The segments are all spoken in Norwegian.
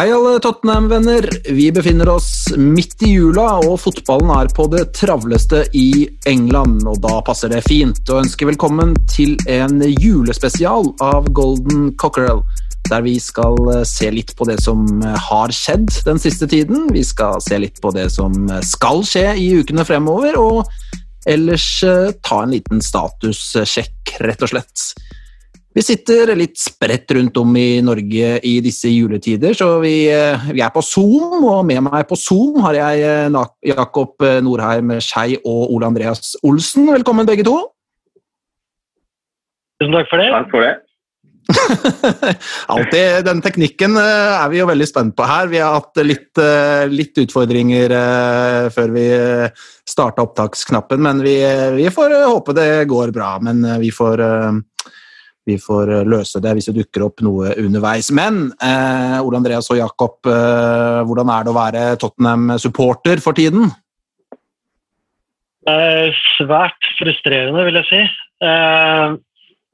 Hei alle Tottenham-venner. Vi befinner oss midt i jula, og fotballen er på det travleste i England. og Da passer det fint å ønske velkommen til en julespesial av Golden Cockerel. Der vi skal se litt på det som har skjedd den siste tiden. Vi skal se litt på det som skal skje i ukene fremover, og ellers eh, ta en liten statussjekk, rett og slett. Vi sitter litt spredt rundt om i Norge i disse juletider, så vi, eh, vi er på Zoom, og med meg på Zoom har jeg eh, Jakob eh, Norheim Skei og Ole Andreas Olsen. Velkommen begge to. Tusen takk for det. Takk for det. Alltid, Den teknikken er vi jo veldig spent på her. Vi har hatt litt, litt utfordringer før vi starta opptaksknappen, men vi, vi får håpe det går bra. Men vi får, vi får eh, løse det hvis det dukker opp noe underveis. Men eh, Ole Andreas og Jakob, eh, hvordan er det å være Tottenham-supporter for tiden? Eh, svært frustrerende, vil jeg si. Eh,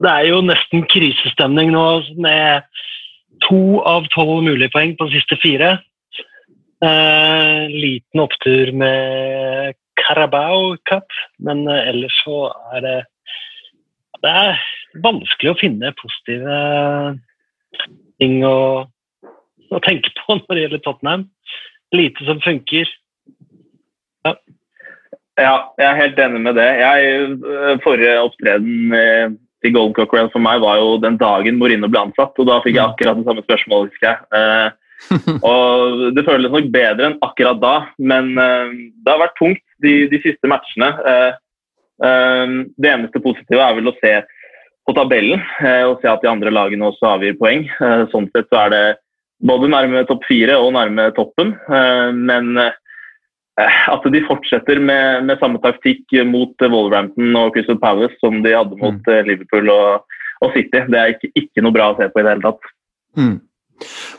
det er jo nesten krisestemning nå med to av tolv mulige poeng på de siste fire. Eh, liten opptur med Carabao Cup, men ellers så er det Det er vanskelig å finne positive ting å, å tenke på når det gjelder Tottenham. Lite som funker. Ja, jeg er helt enig med det. Jeg, øh, forrige opptreden til Golden Cockerel for meg var jo den dagen Mourinho ble ansatt, og da fikk jeg akkurat det samme spørsmålet, husker jeg. Eh, og det føles nok bedre enn akkurat da, men det har vært tungt de, de siste matchene. Eh, eh, det eneste positive er vel å se på tabellen eh, og se at de andre lagene også avgir poeng. Eh, sånn sett så er det både nærme topp fire og nærme toppen, eh, men at de fortsetter med, med samme taktikk mot Wolverhampton og Crystal Palace som de hadde mot mm. Liverpool og, og City. Det er ikke, ikke noe bra å se på i det hele tatt. Mm.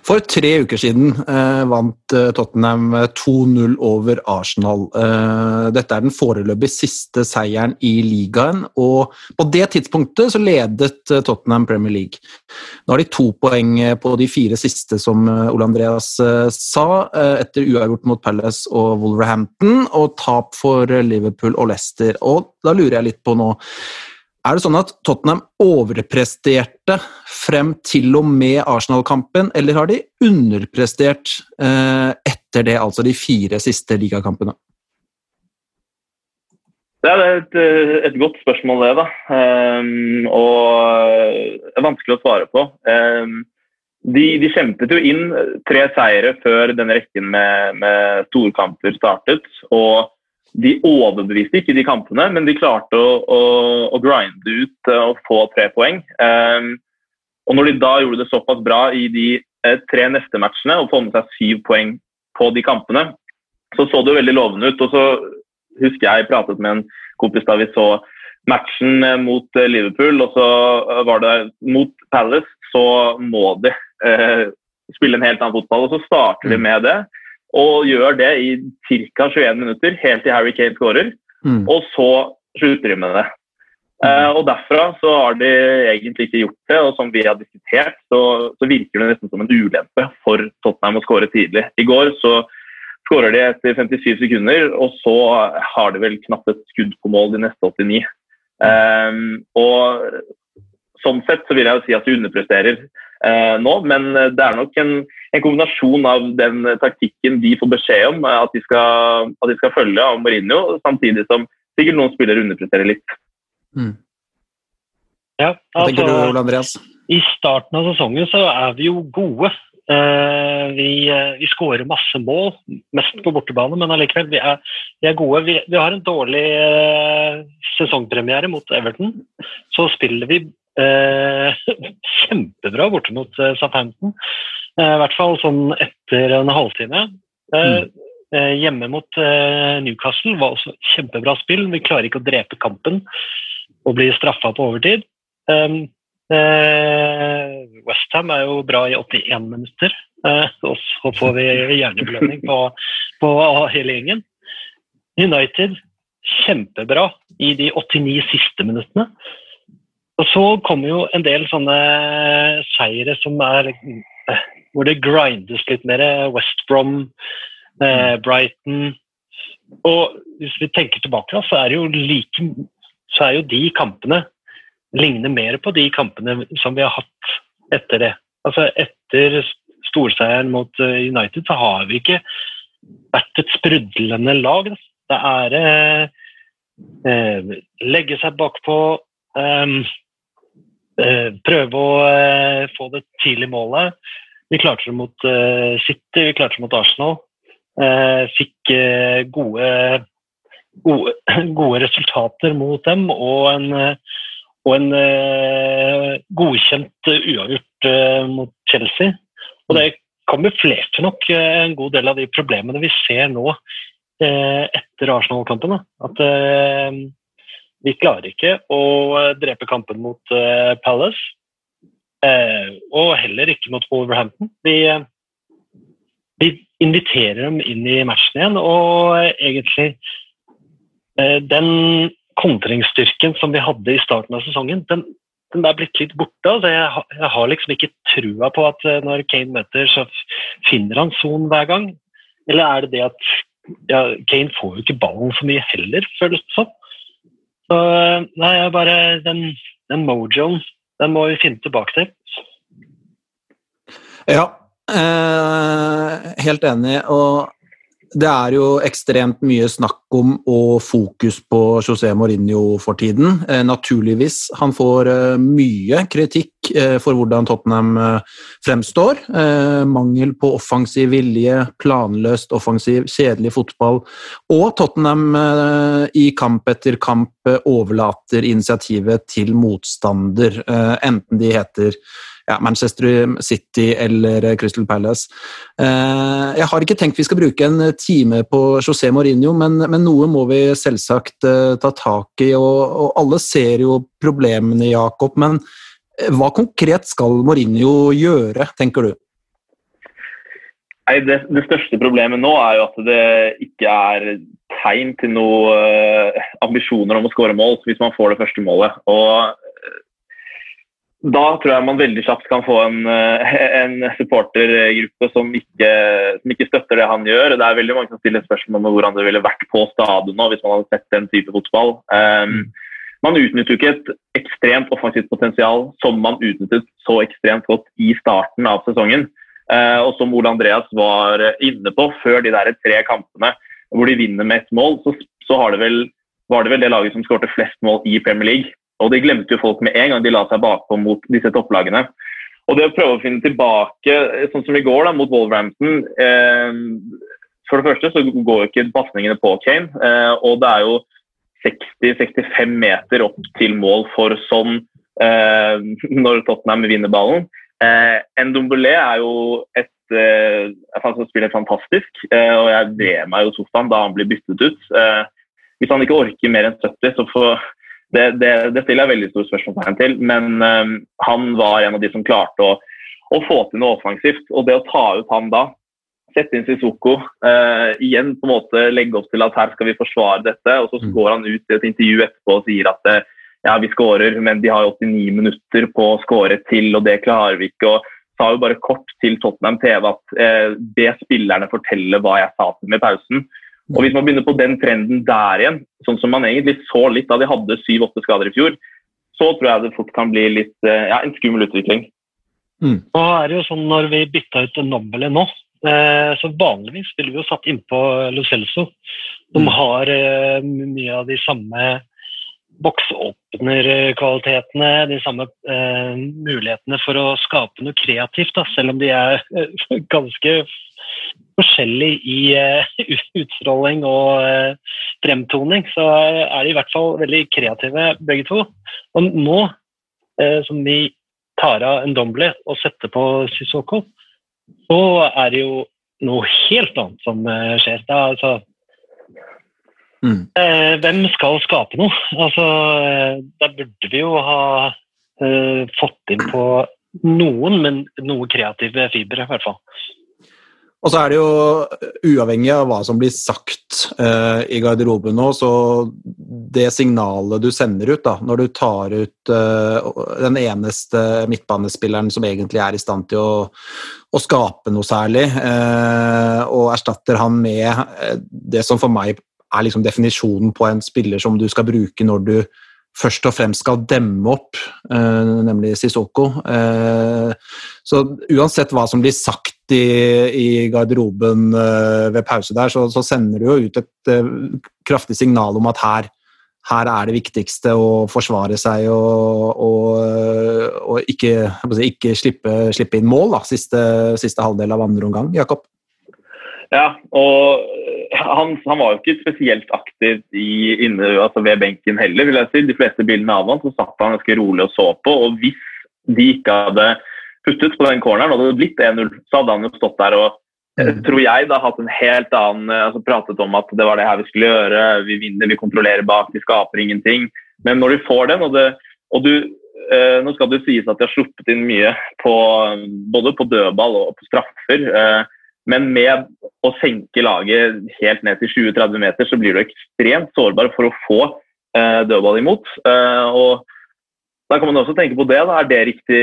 For tre uker siden eh, vant eh, Tottenham eh, 2-0 over Arsenal. Eh, dette er den foreløpig siste seieren i ligaen, og på det tidspunktet så ledet eh, Tottenham Premier League. Nå har de to poeng eh, på de fire siste, som eh, Ole Andreas eh, sa, eh, etter uavgjort mot Palace og Wolverhampton, og tap for eh, Liverpool og Leicester. Og da lurer jeg litt på nå er det sånn at Tottenham overpresterte frem til og med Arsenal-kampen, eller har de underprestert eh, etter det, altså de fire siste ligakampene? Det er et, eh, et godt spørsmål, det. da. Um, og det er vanskelig å svare på. Um, de, de kjempet jo inn tre seire før den rekken med, med storkamper startet. og de overbeviste ikke de kampene, men de klarte å, å, å grinde ut eh, og få tre poeng. Um, og når de da gjorde det såpass bra i de eh, tre neste matchene og få med seg syv poeng på de kampene, så så det jo veldig lovende ut. Og så husker jeg pratet med en kompis da vi så matchen eh, mot eh, Liverpool, og så var det mot Palace, så må de eh, spille en helt annen fotball. Og så starter de med det og gjør det i ca. 21 minutter, helt til Harry Kane skårer. Mm. Og så slutter de med det. Eh, og derfra så har de egentlig ikke gjort det, og som vi har diskutert, så, så virker det nesten som en ulempe for Tottenham å skåre tidlig. I går så skårer de etter 57 sekunder, og så har de vel knapt et skudd på mål de neste 89. Um, og sånn sett så vil jeg jo si at de underpresterer eh, nå, men det er nok en, en kombinasjon av den taktikken de får beskjed om eh, at de skal, at de skal følge av Mourinho, samtidig som sikkert noen spillere underpresterer litt. Mm. Ja, du, altså, Ole Andreas? I starten av sesongen så er vi jo gode. Uh, vi, uh, vi skårer masse mål, mest på bortebane, men allikevel, vi er, vi er gode. Vi, vi har en dårlig uh, sesongpremiere mot Everton. Så spiller vi eh, kjempebra borte mot eh, Southampton. Eh, I hvert fall sånn etter en halvtime. Eh, eh, hjemme mot eh, Newcastle var også kjempebra spill. Vi klarer ikke å drepe kampen og bli straffa på overtid. Um, eh, Westham er jo bra i 81 minutter, eh, og så får vi hjernebelønning på, på hele gjengen. United kjempebra i de 89 siste minuttene. Og så kommer jo en del sånne seire som er eh, hvor det grindes litt mer. West Brom, eh, Brighton Og hvis vi tenker tilbake, så er jo like så er jo de kampene ligner mer på de kampene som vi har hatt etter det. Altså etter storseieren mot eh, United så har vi ikke vært et sprudlende lag. Det er eh, eh, legge seg bakpå, eh, prøve å eh, få det tidlige målet. Vi klarte det mot eh, City, vi klarte det mot Arsenal. Eh, fikk eh, gode, gode, gode resultater mot dem og en, eh, og en eh, godkjent eh, uavgjort eh, mot Chelsea. Og det kamuflerte nok eh, en god del av de problemene vi ser nå eh, etter Arsenal-kampen. At eh, vi klarer ikke å eh, drepe kampen mot eh, Palace. Eh, og heller ikke mot Wolverhampton. Vi, vi inviterer dem inn i matchen igjen, og egentlig Den kontringsstyrken som vi hadde i starten av sesongen, den, den er blitt litt borte. Altså, jeg, har- jeg har liksom ikke trua på at når Kane møter, så finner han sonen hver gang. Eller er det det at ja, Kane får jo ikke ballen så mye heller, føles det som. Så eh, nei, jeg bare Den, den mojoen, den må vi finne tilbake til. Ja, eh, helt enig. Og det er jo ekstremt mye snakk om og fokus på José Mourinho for tiden. Eh, naturligvis. Han får eh, mye kritikk eh, for hvordan Tottenham eh, fremstår. Eh, mangel på offensiv vilje, planløst offensiv, kjedelig fotball. Og Tottenham eh, i kamp etter kamp overlater initiativet til motstander, enten de heter ja, Manchester City eller eh, Crystal Palace. Eh, jeg har ikke tenkt vi skal bruke en time på José Mourinho, men, men noe må vi selvsagt eh, ta tak i. Og, og alle ser jo problemene, Jakob. Men hva konkret skal Mourinho gjøre, tenker du? Nei, det, det største problemet nå er jo at det ikke er tegn til noen ambisjoner om å skåre mål hvis man får det første målet. Og da tror jeg man veldig kjapt kan få en, eh, en supportergruppe som ikke, som ikke støtter det han gjør. Det er veldig mange som stiller spørsmål om hvordan det ville vært på stadion nå hvis man hadde sett den type fotball. Um, man utnytter jo ikke et ekstremt offensivt potensial som man utnyttet så ekstremt godt i starten av sesongen. Uh, og som Ole Andreas var inne på før de der tre kampene hvor de vinner med ett mål, så, så har det vel, var det vel det laget som skårte flest mål i Premier League. Og det glemte jo folk med en gang de la seg bakpå mot disse topplagene. Og det å prøve å finne tilbake, sånn som i går da, mot Wolverhampton eh, For det første så går jo ikke pasningene på Kane, eh, og det er jo 60-65 meter opp til mål for sånn eh, når Tottenham vinner ballen. Eh, Ndombele er jo et eh, han spiller fantastisk, eh, og jeg vred meg jo sofaen da han blir byttet ut. Eh, hvis han ikke orker mer enn 70, så får det, det, det stiller jeg veldig stor spørsmålstegn til, men um, han var en av de som klarte å, å få til noe offensivt. Og det å ta ut han da, sette inn Sissoko, uh, igjen på en måte legge opp til at her skal vi forsvare dette, og så går han ut i et intervju etterpå og sier at uh, ja, vi skårer, men de har 89 minutter på å skåre til, og det klarer vi ikke. og sa jo bare kort til Tottenham TV at eh, be spillerne fortelle hva jeg sa til dem i pausen. Og Hvis man begynner på den trenden der igjen, sånn som man egentlig så litt da de hadde syv-åtte skader i fjor, så tror jeg det fort kan bli litt, eh, ja, en skummel utvikling. Nå er det jo sånn når vi bytta ut Nambele nå, eh, så vanligvis ville vi jo satt innpå Lo Celso, som har eh, mye av de samme boksåpnerkvalitetene, de samme eh, mulighetene for å skape noe kreativt, da, selv om de er ganske forskjellige i uh, utstråling og uh, fremtoning, så er de i hvert fall veldig kreative begge to. Og nå uh, som vi tar av en Dombley og setter på Sissoko, så er det jo noe helt annet som skjer. Er, altså, Mm. hvem skal skape noe? Altså, da burde vi jo ha fått inn på noen, men noe kreative fibre, i hvert fall. Og så er det jo uavhengig av hva som blir sagt uh, i garderoben nå, så det signalet du sender ut da, når du tar ut uh, den eneste midtbanespilleren som egentlig er i stand til å, å skape noe særlig, uh, og erstatter han med eh, det som for meg er liksom definisjonen på en spiller som du skal bruke når du først og fremst skal demme opp, eh, nemlig Sissoko. Eh, så uansett hva som blir sagt i, garderoben eh, ved pause der, så, sender du jo ut et kraftig signal om at her, her er det viktigste å forsvare seg og, og, og ikke, ikke slippe, slippe inn mål da, siste, siste halvdel av andre omgang. Jakob? Ja, og han, han, var jo ikke spesielt aktiv i, inne, altså ved benken heller. vil jeg si. De fleste bildene av han så satt han ganske rolig og så på. og Hvis de ikke hadde puttet på den corneren og det hadde blitt 1-0, så hadde han jo stått der og mm. tror jeg da hatt en helt annen altså pratet om at det var det her vi skulle gjøre. Vi vinner, vi kontrollerer bak, vi skaper ingenting. Men når du får den, og, det, og du eh, Nå skal det sies at de har sluppet inn mye på, både på dødball og på straffer. Eh, men med å senke laget helt ned til 20-30 meter, så blir du ekstremt sårbar for å få eh, dødball imot. Eh, og da kan man også tenke på det. Da. Er det riktig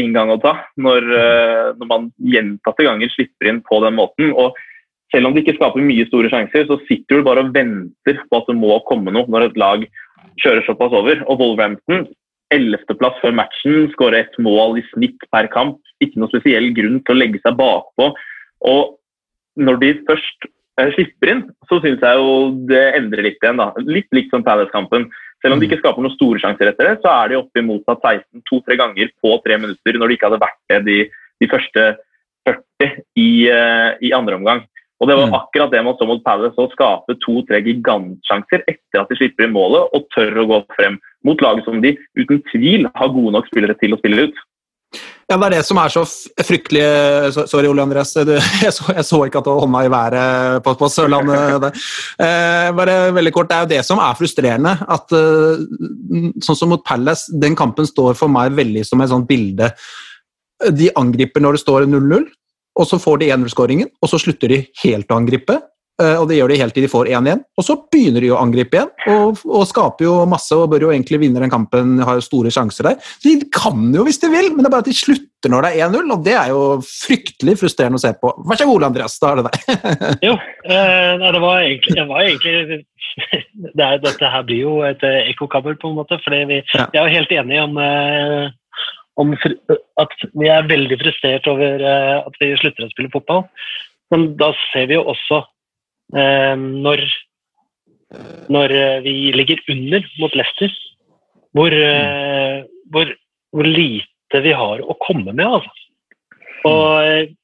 inngang å ta når, eh, når, man gjentatte ganger slipper inn på den måten? Og selv om det ikke skaper mye store sjanser, så sitter du bare og venter på at det må komme noe når et lag kjører såpass over. Og Wolverhampton, ellevteplass før matchen, skårer ett mål i snitt per kamp. Ikke noe spesiell grunn til å legge seg bakpå og når de først eh, slipper inn, så syns jeg jo det endrer litt igjen. da. Litt likt som Palace-kampen. Selv om de ikke skaper noen store sjanser etter det, så er de oppe i motsatt 16 to-tre ganger på tre minutter når de ikke hadde vært det de, de første 40 i, uh, i, andre omgang. Og Det var akkurat det man så mot Palace, å skape to-tre gigantsjanser etter at de slipper inn målet og tør å gå frem mot laget som de uten tvil har gode nok spillere til å spille ut. Ja, Det er det som er så fryktelig Sorry, Ole Andreas. Jeg så, jeg så ikke at du holdt meg i været på, på Sørlandet. Eh, bare veldig kort, Det er jo det som er frustrerende. at uh, Sånn som mot Palace, den kampen står for meg veldig som et sånt bilde. De angriper når det står 0-0, og så får de 1-0-skåringen, og så slutter de helt å angripe. Eh, og det gjør de helt til de får 1-1. Og så begynner de å angripe igjen, og, og, skaper jo masse og bør jo egentlig vinne den kampen, har jo store sjanser der. De kan jo hvis de vil, men det er bare at de slutter når det er 1-0, og det er jo fryktelig frustrerende å se på. Vær så god, Andreas, da er det deg. jo, eh, det var egentlig, det var egentlig det er, Dette her blir jo et eh, ekkokammer, på en måte, for vi, ja. jeg er jo helt enig om eh, om at vi er veldig frustrert over uh, at vi slutter å spille fotball. Men da ser vi jo også når, når uh, vi ligger under mot Leicester, hvor, hvor, hvor, lite vi har å komme med. Altså. Og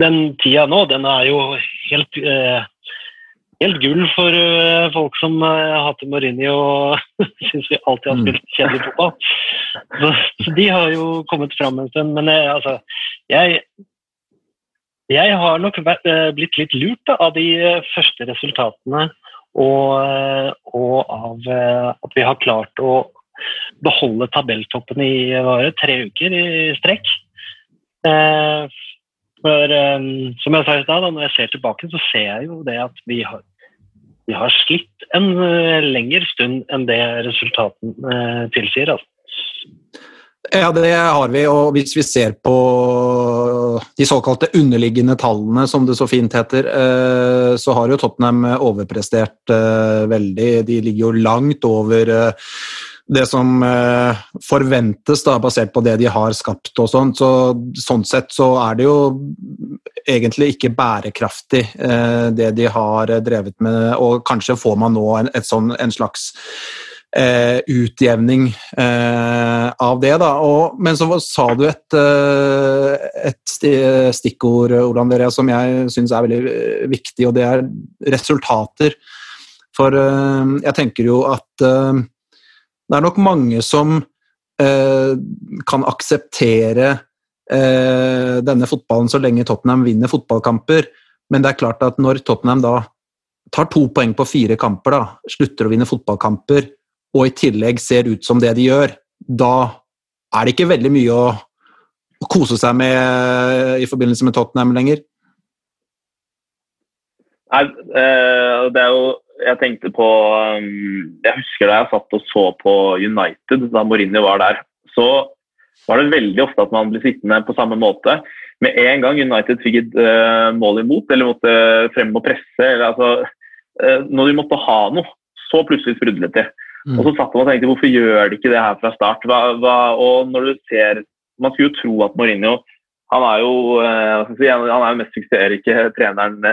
den tida nå, den er jo helt helt gull for folk som hater Marini og syns vi alltid har spilt kjedelig fotball. Så, de har jo kommet fram en stund. Men uh, altså, jeg, jeg har nok blitt litt lurt da, av de første resultatene og, og, av at vi har klart å beholde tabelltoppen i våre tre uker i strekk. For som jeg sa i stad, når jeg ser tilbake, så ser jeg jo det at vi har, vi har slitt en lengre stund enn det resultaten uh, tilsier. Altså. Ja, det har vi. Og hvis vi ser på de såkalte underliggende tallene, som det så fint heter, uh, så har jo Tottenham overprestert veldig. De ligger jo langt over det som eh, forventes, da, basert på det de har skapt og sånn. Så, sånn sett så er det jo egentlig ikke bærekraftig, eh, det de har drevet med. Og kanskje får man nå en, sånn, en slags eh, utjevning eh, av det, da. Og, men så sa du et, eh, et stikkord, Ole Andrea, som jeg syns er veldig viktig, og det er resultater. For eh, jeg tenker jo at det er nok mange som eh, kan akseptere eh, denne fotballen så lenge Tottenham vinner fotballkamper. Men det er klart at når Tottenham da tar to poeng på fire kamper, da, slutter å vinne fotballkamper, og i tillegg ser ut som det de gjør, da er det ikke veldig mye å, å kose seg med i forbindelse med Tottenham lenger. Nei, eh, det er jo Jeg tenkte på um, Jeg husker da jeg satt og så på United da Mourinho var der. Så var det veldig ofte at man ble sittende på samme måte. Med en gang United fikk et uh, mål imot, eller måtte frem og presse, eller altså Når de måtte ha noe, så plutselig sprudlet det. Mm. Og så satt man og tenkte hvorfor gjør de ikke det her fra start? Hva, hva, og når du ser Man skulle jo tro at Mourinho han er jo uh, si, han er mest suksessrike treneren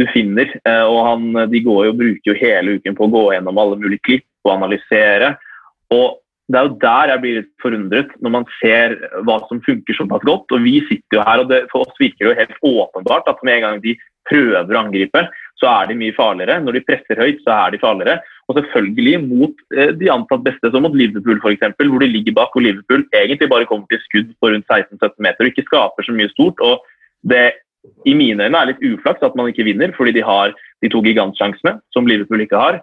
du finner. og han, De går jo, bruker jo hele uken på å gå gjennom alle mulige klipp og analysere. og det er jo der jeg blir litt forundret, når man ser hva som funker såpass godt. og Vi sitter jo her, og det, for oss virker det jo helt åpenbart at med en gang de prøver å angripe, så er de mye farligere. Når de presser høyt, så er de farligere. Og selvfølgelig mot eh, de antatt beste, som mot Liverpool f.eks., hvor de ligger bak, og Liverpool egentlig bare kommer til skudd på rundt 16-17 meter og ikke skaper så mye stort. og det i mine øyne er litt uflaks at man ikke vinner, fordi de har de to gigantsjansene, som Liverpool ikke har.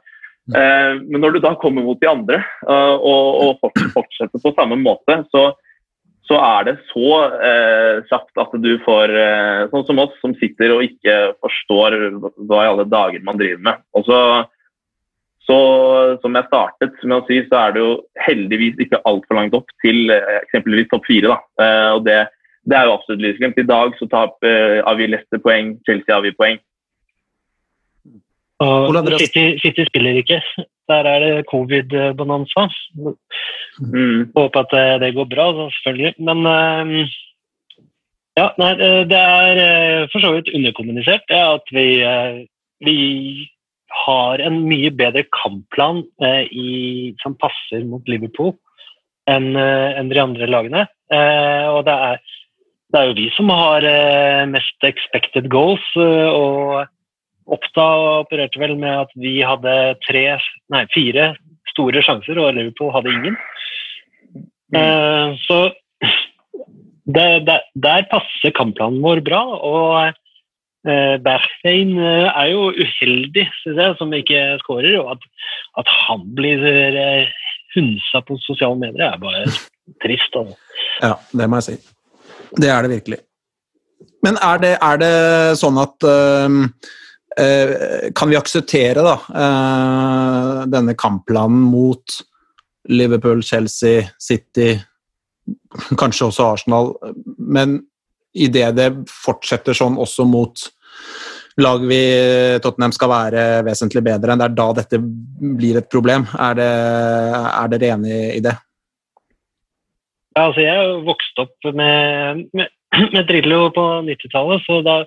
Eh, men når du da kommer mot de andre eh, og, fortsetter på samme måte, så, så er det så eh, kjapt at du får Sånn som oss, som sitter og ikke forstår hva i alle dager man driver med. Og så, så som jeg startet med å si, så er det jo heldigvis ikke altfor langt opp til eh, eksempelvis topp fire. da, eh, og det, det er jo absolutt lysglimt. I dag så taper eh, avgir Leicester poeng, Chelsea avgir poeng. Og City, City, spiller ikke. Der er det covid-bonanza. Mm. Håper at det går bra, selvfølgelig. Men uh, ja, nei, det er uh, for så vidt underkommunisert det at vi, uh, vi har en mye bedre kampplan i, som passer mot Liverpool enn en de andre lagene. og det er, det er, jo vi som har mest expected goals. og Oppda opererte vel med at vi hadde tre, nei, fire store sjanser, og Liverpool hadde ingen. Mm. Uh, så det, det, der passer kampplanen vår bra. Og uh, Bergheim uh, er jo uheldig, synes jeg, som ikke skårer. Og at, at han blir uh, hunsa på sosiale medier, er bare trist. Altså. Ja, det må jeg si. Det er det virkelig. Men er det, er det sånn at Eh, kan vi akseptere da, øh, denne kampplanen mot Liverpool, Chelsea, City, kanskje også Arsenal, men idet det fortsetter sånn også mot lag vi Tottenham skal være vesentlig bedre enn, det er da dette blir et problem. Er, det, er dere enig i det? Ja, altså jeg vokste opp med, med, med Drillo på 90-tallet, så da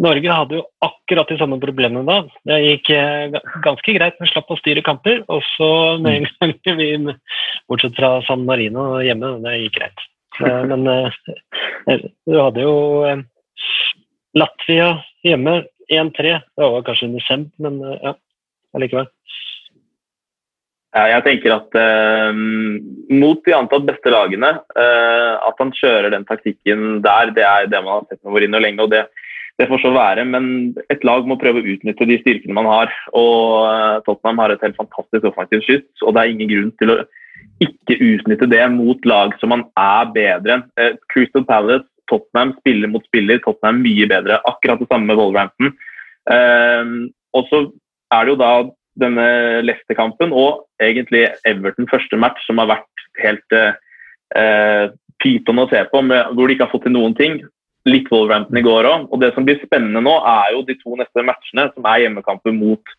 Norge hadde jo akkurat de samme problemene da. Det gikk eh, ganske greit, men slapp å styre kamper. Og så med en gang vi, bortsett fra San Marino hjemme, det gikk greit. Eh, men eh, du hadde jo Latvia hjemme 1-3. Det var kanskje under Semp, men ja, allikevel. Jeg tenker at eh, mot de antatt beste lagene, eh, at han kjører den taktikken der, det er det man har sett med Mourinho lenge. og det, det får så være, men et lag må prøve å utnytte de styrkene man har. og uh, Tottenham har et helt fantastisk offensivt skyts, og det er ingen grunn til å ikke utnytte det mot lag som man er bedre enn. Uh, Crystal Palace, Tottenham spiller mot spiller, Tottenham mye bedre. Akkurat det samme med Wolverhampton. og så er det jo da denne Leicester-kampen og egentlig Everton første match, som har vært helt eh, pyton å se på, med, hvor de ikke har fått til noen ting. Litt Wolverhampton i går òg. Og det som blir spennende nå, er jo de to neste matchene, som er hjemmekamper mot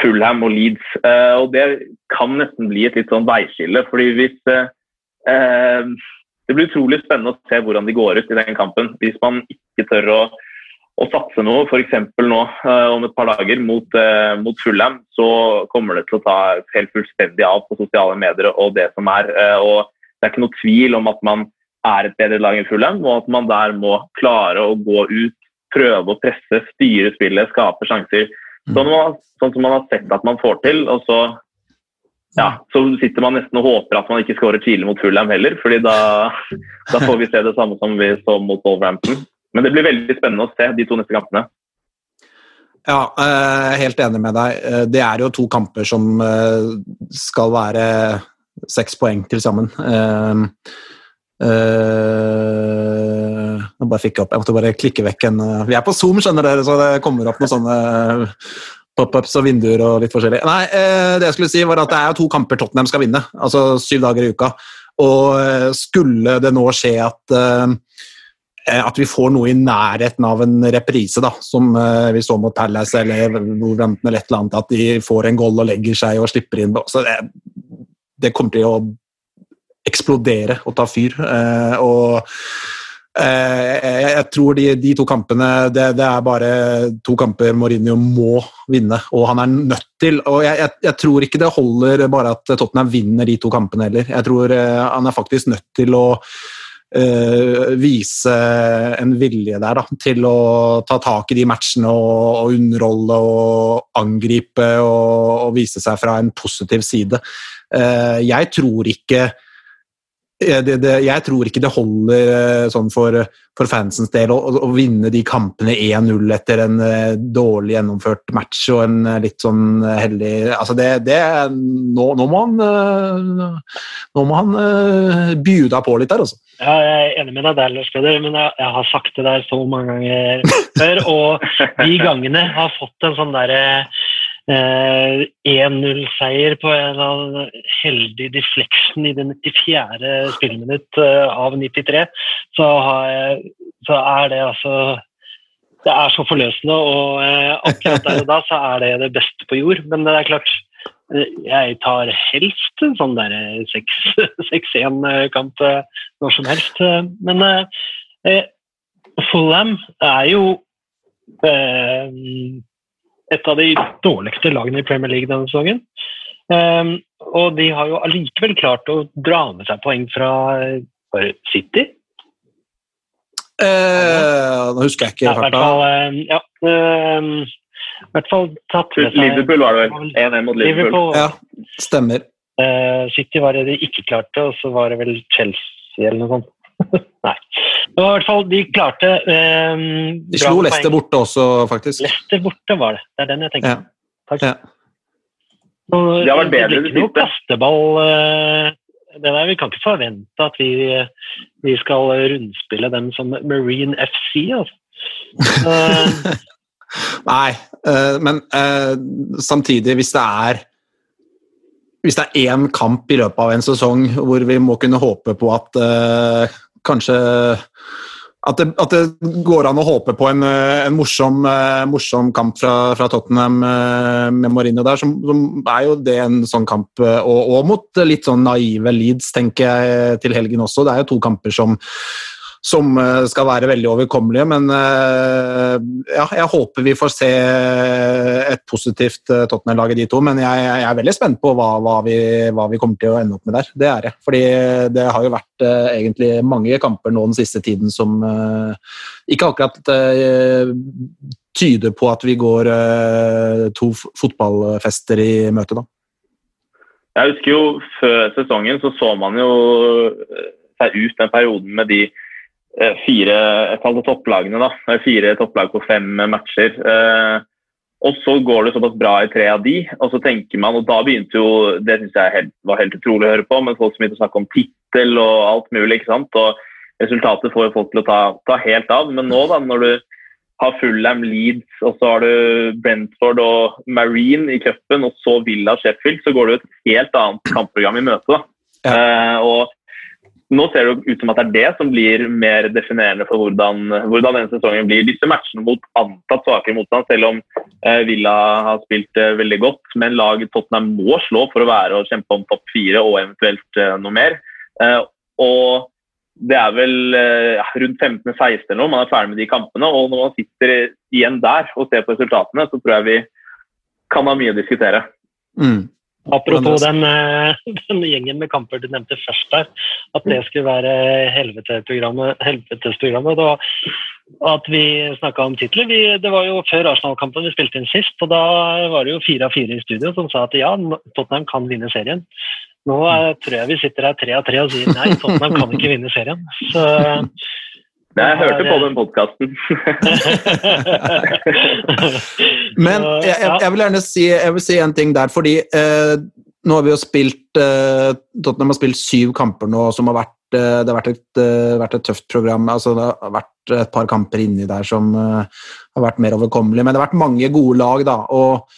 Fulham og Leeds. Eh, og det kan nesten bli et litt sånn veiskille. fordi hvis eh Det blir utrolig spennende å se hvordan de går ut i den kampen. Hvis man ikke tør å å satse noe, f.eks. nå uh, om et par dager mot, uh, mot Fulham, så kommer det til å ta helt fullstendig av på sosiale medier og det som er. Uh, og Det er ikke noe tvil om at man er et bedre lag enn Fulham, og at man der må klare å gå ut, prøve å presse, styre spillet, skape sjanser. Sånn, man, sånn som man har sett at man får til. og så ja, så sitter man nesten og håper at man ikke skårer tidlig mot Fulham heller, fordi da, da får vi se det samme som vi så mot Wolverhampton. Men det blir veldig spennende å se de to neste kampene. Ja, eh, helt enig med deg. Eh, Det er jo to kamper som eh, skal være seks poeng til sammen. Nå bare fikk jeg opp, jeg måtte bare klikke vekk en Vi er på Zoom, skjønner dere, så det kommer opp noen sånne pop-ups og vinduer og litt forskjellig. Nei, eh, det jeg skulle si var at det er to kamper Tottenham skal vinne, altså syv dager i uka. Og eh, skulle det nå skje at eh, at vi får noe i nærheten av en reprise, da, som vi så mot Palace eller Wolverhampton eller et eller annet, at de får en goal og legger seg og slipper inn. Så det, det kommer til å eksplodere og ta fyr. og jeg, jeg tror de, de to kampene det, det er bare to kamper Mourinho må vinne, og han er nødt til. og Jeg, jeg, jeg tror ikke det holder bare at Tottenham vinner de to kampene heller. Jeg tror eh, han er faktisk nødt til å eh, vise en vilje der da, til å ta tak i de matchene og, og underholde og angripe og, og vise seg fra en positiv side. Eh, jeg tror ikke eh, det, det, jeg tror ikke det holder eh, sånn for, for fansens del å, å vinne de kampene 1-0 etter en eh, dårlig gjennomført match og en eh, litt sånn eh, heldig altså det, det, nå, nå må han eh, Nå må han uh, bjuda på litt der, altså. Ja, jeg er enig med deg der, Lars Peder, men jeg, jeg har sagt det der så mange ganger før. Og de gangene har fått en sånn derre eh, 1-0-seier på en eller annen heldig deflection i det 94. spilleminutt eh, av 93, så, jeg, så er det altså Det er så forløsende, og eh, akkurat der og da så er det det beste på jord. Men det er klart, eh, jeg tar helst en sånn der 6-1-kamp eh, når som helst. eh, Men eh, eh, Fulham er jo eh, et av de dårligste lagene i Premier League denne sesongen. Um, og de har jo allikevel klart å dra med seg poeng fra det City. Eh, nå husker jeg ikke Ja, i hvert farta. fall, eh, ja, eh, i hvert fall tatt med seg Liverpool var det vel. 1-1 mot Liverpool. Liverpool. Ja, stemmer. Uh, City var det de ikke klarte, og så var det vel Chelsea eller noe sånt. Nei. Det var i hvert fall, de klarte eh, De slo. Leicester borte også, faktisk. Leicester borte var det. Det er den jeg tenker Ja. Takk. Ja. Det har vært bedre det ikke noe kasteball. eh, det der, vi kan ikke forvente at vi, vi skal rundspille dem som Marine FC. Altså. Eh, Nei, eh, men eh, samtidig, hvis det er hvis det er én kamp i løpet av en sesong hvor vi må kunne håpe på at uh, kanskje at det, at det går an å håpe på en, eh, en morsom, uh, morsom kamp fra, fra Tottenham uh, med Mourinho der, så, så er jo det en sånn kamp. Og, og mot litt sånn naive Leeds, tenker jeg, til helgen også. Det er jo to kamper som, som eh, skal være veldig overkommelige. Men eh, ja, jeg håper vi får se et positivt eh, Tottenham-lag i de to. Men jeg, jeg er veldig spent på hva, hva, vi, hva vi kommer til å ende opp med der. Det er jeg. Fordi det har jo vært egentlig mange kamper nå den siste tiden som ikke akkurat tyder på at vi går to fotballfester i møte, da. Jeg husker jo før sesongen så så man jo seg ut den perioden med de fire jeg kaller topplagene. da, Fire topplag på fem matcher. Eh, og så går det såpass bra i tre av de, og så tenker man, og da begynte jo Det synes jeg helt, var helt utrolig å høre på, men folk som begynte å snakke om tittel og alt mulig. ikke sant, og Resultatet får jo folk til å ta, ta helt av. Men nå, da, når du har Fulham, Leeds, og så har du Brentford og Marine i cupen, og så Villa Sheffield, så går det jo et helt annet kampprogram i møte. da. Eh, og nå ser det ut som at det er det som blir mer definerende for hvordan, hvordan denne sesongen blir. Disse matchene mot antatt svakere motstand, selv om eh, Villa har spilt eh, veldig godt, men lag Tottenham må slå for å være og kjempe om topp fire og eventuelt eh, noe mer. Eh, og det er vel eh, rundt 15-16 eller noe, man er ferdig med de kampene. Og når man sitter igjen der og ser på resultatene, så tror jeg vi kan ha mye å diskutere. Mm. Apropos den, eh, den gjengen med kamper du nevnte først der, at det skulle være helvetesprogrammet. helvetesprogrammet. Da at vi snakka om titler. Vi, det var jo før Arsenal-kampen vi spilte inn sist, og da var det jo fire av fire i studio som sa at ja, Tottenham kan vinne serien. Nå eh, tror jeg vi sitter her tre av tre og sier nei, Tottenham kan ikke vinne serien. Så jeg hørte på den podkasten. Men jeg, jeg, jeg vil gjerne si, jeg vil si en ting der, fordi eh, nå har vi jo spilt eh, Tottenham har spilt syv kamper nå som har vært eh, det har vært et, eh, vært et, tøft program. altså Det har vært et par kamper inni der som eh, har vært mer overkommelige. Men det har vært mange gode lag, da. og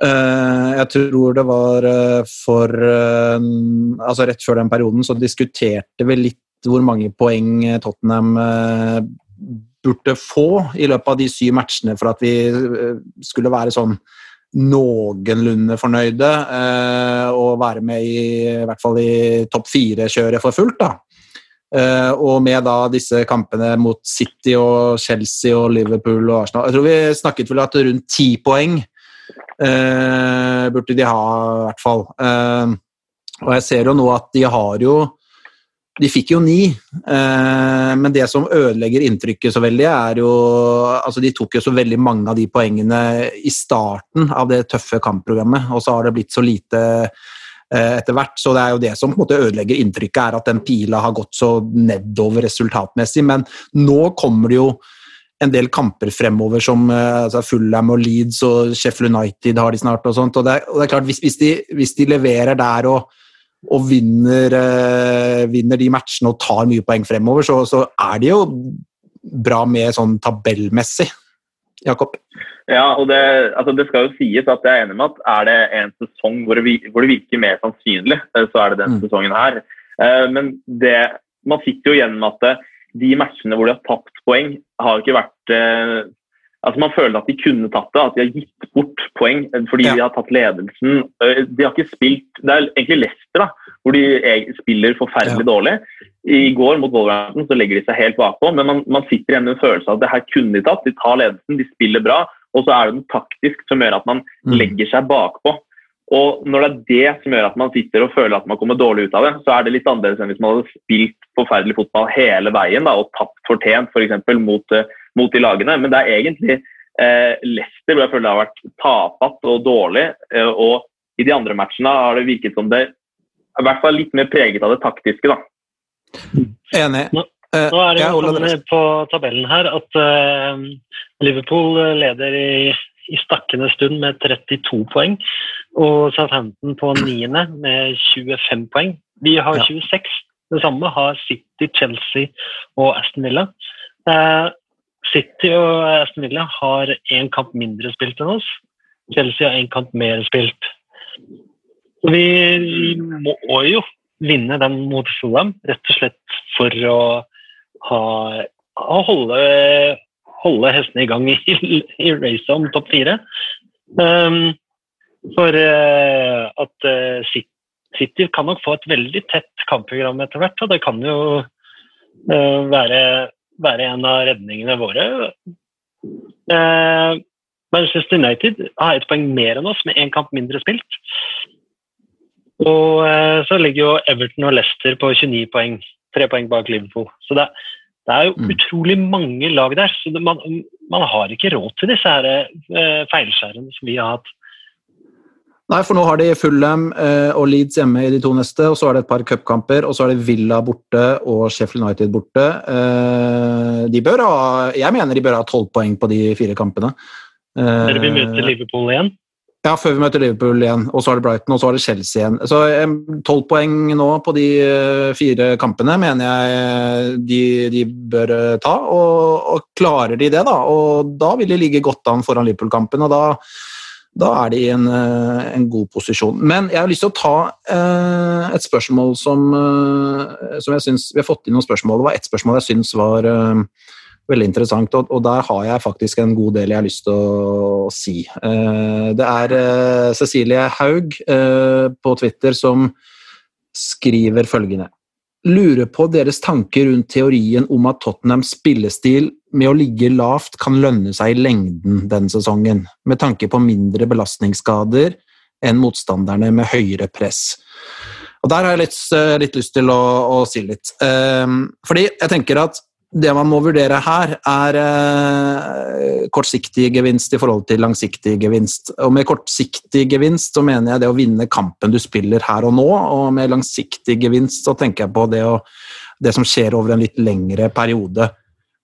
uh, jeg tror det var for altså Rett før den perioden så diskuterte vi litt hvor mange poeng Tottenham burde få i løpet av de syv matchene for at vi skulle være sånn noenlunde fornøyde eh, og være med i, i hvert fall i topp fire-kjøret for fullt. da. Eh, og med da disse kampene mot City og Chelsea og Liverpool og Arsenal Jeg tror vi snakket vel at rundt ti poeng eh, burde de ha, i hvert fall. Eh, og jeg ser jo nå at de har jo de fikk jo ni, eh, men det som ødelegger inntrykket så veldig, er jo Altså, de tok jo så veldig mange av de poengene i starten av det tøffe kampprogrammet, og så har det blitt så lite eh, etter hvert. Så det er jo det som på en måte ødelegger inntrykket, er at den pila har gått så nedover resultatmessig. Men nå kommer det jo en del kamper fremover som eh, altså Fulham og Leeds og Sheffield United har de snart. og sånt, og det er, og det er klart, hvis, hvis, de, hvis de leverer der og og vinner, eh, vinner, de matchene og tar mye poeng fremover, så, så er de jo bra med sånn tabellmessig. Jakob? Ja, og det, altså det, skal jo sies at jeg er enig med at er det en sesong hvor det, hvor det virker mer sannsynlig, eh, så er det den mm. sesongen her. Eh, men det, man sitter jo igjen med at de matchene hvor de har tapt poeng, har ikke vært Altså Man føler at de kunne tatt det, at de har gitt bort poeng fordi ja. de har tatt ledelsen. Øh, de har ikke spilt Det er egentlig Leicester da, hvor de spiller forferdelig ja. dårlig. I går mot Wolverhampton så legger de seg helt bakpå, men man, man sitter igjen med en følelse av at det her kunne de tatt. De tar ledelsen, de spiller bra, og så er det noe taktisk som gjør at man mm. legger seg bakpå. Og Når det er det som gjør at man sitter og føler at man kommer dårlig ut av det, så er det litt annerledes enn hvis man hadde spilt forferdelig fotball hele veien da, og tapt fortjent f.eks. For mot, uh, mot de lagene. Men det er egentlig eh, Leicester hvor jeg føler det har vært tafatt og dårlig. Eh, og i de andre matchene har det virket som det i hvert fall litt mer preget av det taktiske. da. Enig. Nå, nå er det jo sånn på tabellen her at uh, Liverpool leder i, i stakkende stund med 32 poeng. Og Southampton på niende med 25 poeng. Vi har 26. Det samme har City, Chelsea og Aston Villa. Uh, City og Aston Villa har én kamp mindre spilt enn oss. Chelsea har én kamp mer spilt. Vi, må jo vinne den mot Fulham, rett og slett for å ha, holde, holde hestene i gang i, i racet om topp fire. Um, for uh, at uh, City kan nok få et veldig tett kampprogram etter hvert, og det kan jo uh, være være en av redningene våre. Eh, Manchester United har ett poeng mer enn oss, med én kamp mindre spilt. Og eh, så ligger jo Everton og Leicester på 29 poeng, tre poeng bak Liverpool. Så det, det er jo mm. utrolig mange lag der. så det, man, man, har ikke råd til disse her, eh, feilskjærene som vi har hatt. Nei, for nå har de Fulham eh, og Leeds hjemme i de to neste, og så er det et par cupkamper, og så er det Villa borte og Sheffield United borte. Eh, de bør ha, jeg mener de bør ha tolv poeng på de fire kampene. Eh, Dere vil møte Liverpool igjen? Ja, før vi møter Liverpool igjen. Og så er det Brighton, og så er det Chelsea igjen. Så tolv poeng nå på de fire kampene mener jeg de, de bør ta. Og, og, klarer de det, da, og da vil de ligge godt an foran Liverpool-kampen. og da da er de i en, eh, en, god posisjon. Men jeg har lyst til å ta eh, et spørsmål som, eh, som jeg syns Vi har fått inn noen spørsmål. Det var ett spørsmål jeg syns var eh, veldig interessant, og, og, der har jeg faktisk en god del jeg har lyst til å, si. Eh, det er eh, Cecilie Haug på Twitter som skriver følgende lurer på deres tanker rundt teorien om at Tottenhams spillestil med å ligge lavt kan lønne seg i lengden denne sesongen, med tanke på mindre belastningsskader enn motstanderne med høyere press. Og Der har jeg litt, eh, litt lyst til å, å, si litt. Um, fordi jeg tenker at det man må vurdere her, er eh, kortsiktig gevinst i forhold til langsiktig gevinst. Og med kortsiktig gevinst så mener jeg det å vinne kampen du spiller her og nå, og med langsiktig gevinst så tenker jeg på det, å, det som skjer over en litt lengre periode.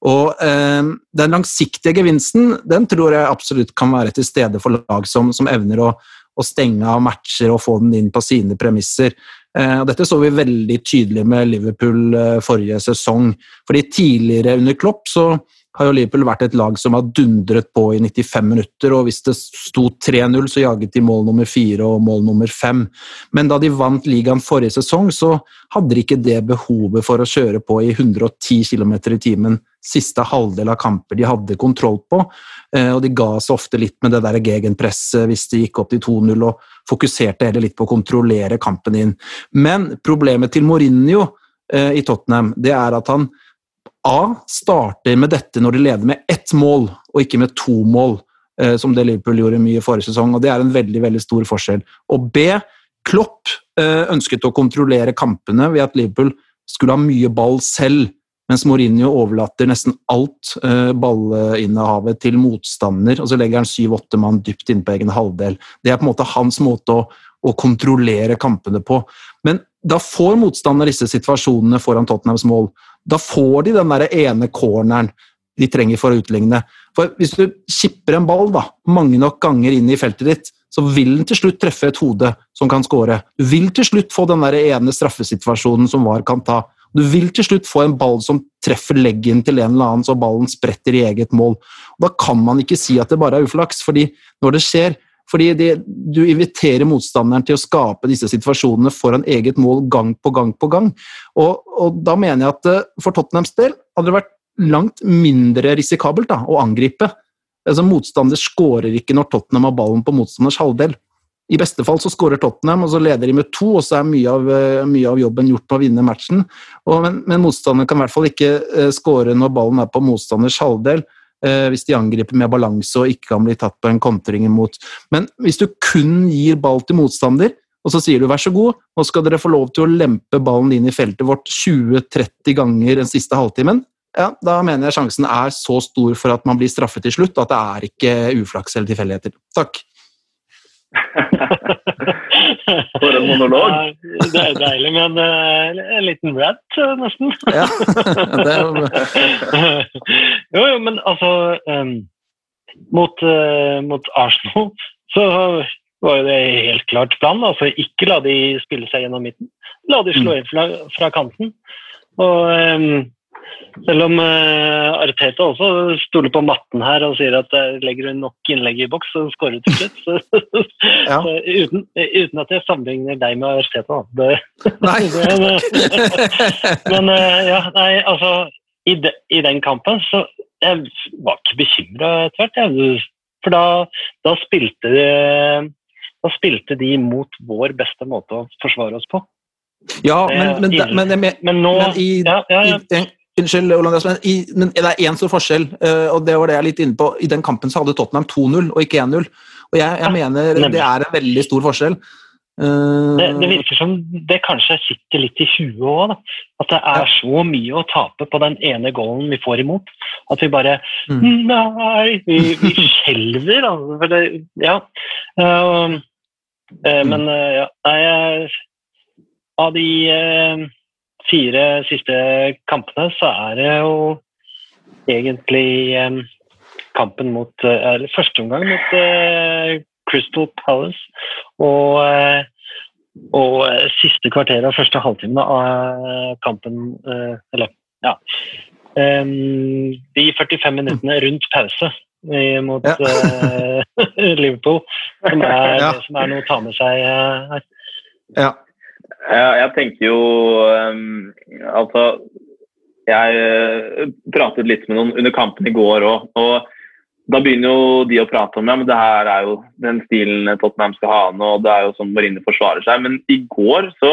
Og eh, den langsiktige gevinsten den tror jeg absolutt kan være til stede for lag som, som evner å, å stenge av matcher og få den inn på sine premisser. Eh, og dette så vi veldig tydelig med Liverpool eh, forrige sesong. fordi Tidligere under Klopp så har jo Liverpool vært et lag som har dundret på i 95 minutter. og Hvis det sto 3-0, så jaget de mål nummer fire og mål nummer fem. Men da de vant ligaen forrige sesong, så hadde de ikke det behovet for å kjøre på i 110 km i timen siste halvdel av kamper de hadde kontroll på. Eh, og de ga seg ofte litt med det der gegenpresset hvis de gikk opp til 2-0, og fokuserte heller litt på å kontrollere kampen inn. Men problemet til Mourinho eh, i Tottenham, det er at han A starter med dette når de leder med ett mål, og ikke med to mål, eh, som det Liverpool gjorde mye i forrige sesong. og Det er en veldig veldig stor forskjell. Og B Klopp eh, ønsket å kontrollere kampene ved at Liverpool skulle ha mye ball selv, mens Mourinho overlater nesten alt eh, ballinnehavet til motstander, og så legger han syv-åtte mann dypt inne på egen halvdel. Det er på en måte hans måte å, å kontrollere kampene på. Da får motstander disse situasjonene foran Tottenhams mål. Da får de den der ene corneren de trenger for å utligne. For Hvis du kipper en ball da, mange nok ganger inn i feltet ditt, så vil den til slutt treffe et hode som kan skåre. Du vil til slutt få den der ene straffesituasjonen som VAR kan ta. Du vil til slutt få en ball som treffer leggen til en eller annen, så ballen spretter i eget mål. Da kan man ikke si at det bare er uflaks, fordi når det skjer, fordi det, du inviterer motstanderen til å skape disse situasjonene foran eget mål gang på gang på gang. Og, og da mener jeg at eh, for Tottenhams del hadde det vært langt mindre risikabelt da, å angripe. Altså, motstander skårer ikke når Tottenham har ballen på motstanders halvdel. I beste fall så skårer Tottenham, og så leder de med to, og så er mye av, eh, mye av jobben gjort på å vinne matchen. Og, men, men motstanderen kan i hvert fall ikke uh, skåre når ballen er på motstanders halvdel. Eh, hvis de angriper med balanse og ikke kan bli tatt på en kontring imot. Men hvis du kun gir ball til motstander, og så sier du vær så god, nå skal dere få lov til å lempe ballen inn i feltet vårt 20-30 ganger den siste halvtimen, ja, da mener jeg sjansen er så stor for at man blir straffet til slutt, at det er ikke uflaks eller tilfeldigheter. Takk. For en monolog. Det er deilig med en, eh, en liten rant, eh, nesten. Ja, det er jo jo, jo, men altså um, mot, uh, mot Arsenal så var jo det helt klart plan. Altså ikke la de spille seg gjennom midten. La de slå inn fra, fra kanten. Og um, selv om uh, Arteta også stoler på matten her og sier at uh, legger du nok innlegg i boks, så skårer du til slutt. Så, Ja. så uten, uten at jeg sammenligner deg med Arteta. da. Det, Nei. men uh, ja, nei, altså i, de, I den kampen så jeg var ikke bekymra etter hvert, For da, da spilte de da spilte de mot vår beste måte å forsvare oss på. Ja, men, men, men, men, men, Men nå Men i, ja, ja, ja. i Unnskyld, Olandas, men, i, men det er én stor forskjell, eh, og det var det jeg er litt inne på. I den kampen så hadde Tottenham 2-0 og ikke 1-0. Og jeg, jeg mener det er en veldig stor forskjell. Eh, Det, det virker som det kanskje sitter litt i huet òg. At det er så mye å tape på den ene goalen vi får imot. At vi bare Mm. Nei! Vi, vi skjelver, altså. For det, ja. Uh, uh, mm. men uh, ja, nei, Av de fire siste kampene så er det jo egentlig eh, kampen mot eh, Eller første omgang mot eh, Crystal Palace og eh, og eh, siste kvarter av første halvtime av eh, kampen eh, Eller, ja. De 45 minuttene rundt pause mot Ja. eh, Liverpool, som er, Ja. som er noe å ta med seg eh, her. ja. Jeg tenker jo um, Altså, jeg uh, pratet litt med noen under kampen i går òg, og da begynner jo de å prate om ja, men det her er jo den stilen Tottenham skal ha nå, og det er jo sånn Marine forsvarer seg. Men i går så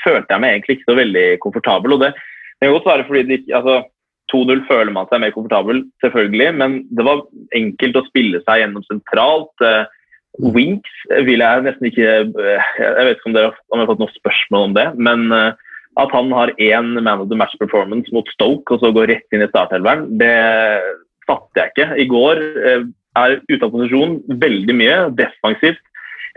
følte jeg meg egentlig ikke så veldig komfortabel. og det, det kan godt være fordi det ikke, altså 2-0 føler man seg mer komfortabel, selvfølgelig, men det var enkelt å spille seg gjennom sentralt. eh, Winks vil jeg nesten ikke eh, Jeg vet ikke om dere om jeg har fått noen spørsmål om det, men eh, At han har én man of the match performance mot Stoke og så går rett inn i startelveren, det fatter jeg ikke. I går eh, er ute av posisjon veldig mye, defensivt.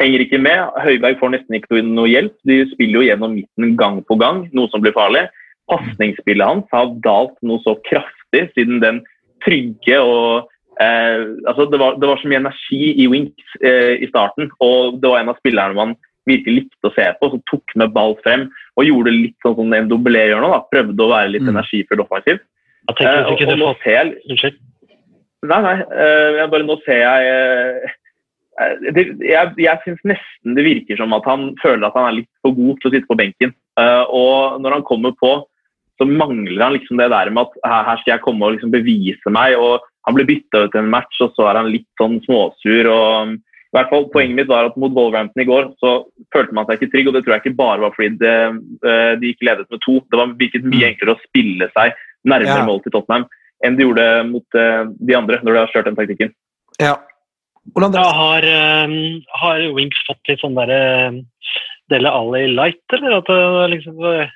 Henger ikke med. Høiberg får nesten ikke noe hjelp. De spiller jo gjennom midten gang på gang, noe som blir farlig. Pasningsspillet hans har dalt noe så kraftig siden den trygge og eh, altså det, var, det var så mye energi i Winks eh, i starten, og det var en av spillerne man virkelig likte å se på, som tok med ball frem og gjorde litt sånn som Ndombele gjør nå. da, Prøvde å være litt Mm. energifull offensiv. Jeg tenker Eh, hvis ikke og, og jeg Unnskyld. Nei, nei. eh, jeg bare nå ser jeg eh, det, Jeg, jeg syns nesten det virker som at han føler at han er litt for god til å sitte på benken. Eh, og når han kommer på, så mangler han liksom det der med at her, her skal jeg komme og liksom bevise meg. og Han ble bytta ut i en match, og så er han litt sånn småsur. og i hvert fall Poenget mitt var at mot Wolverhampton i går så følte man seg ikke trygg. og Det tror jeg ikke bare var fordi det, eh, de ikke ledet med to. Det var virket mye enklere å spille seg nærmere Ja. mål til Tottenham enn de gjorde mot eh, de andre når de har kjørt den taktikken. Ja. Hvordan Ja, har, eh, har Winks fått litt sånn derre Dele Alli light, eller at det liksom eh,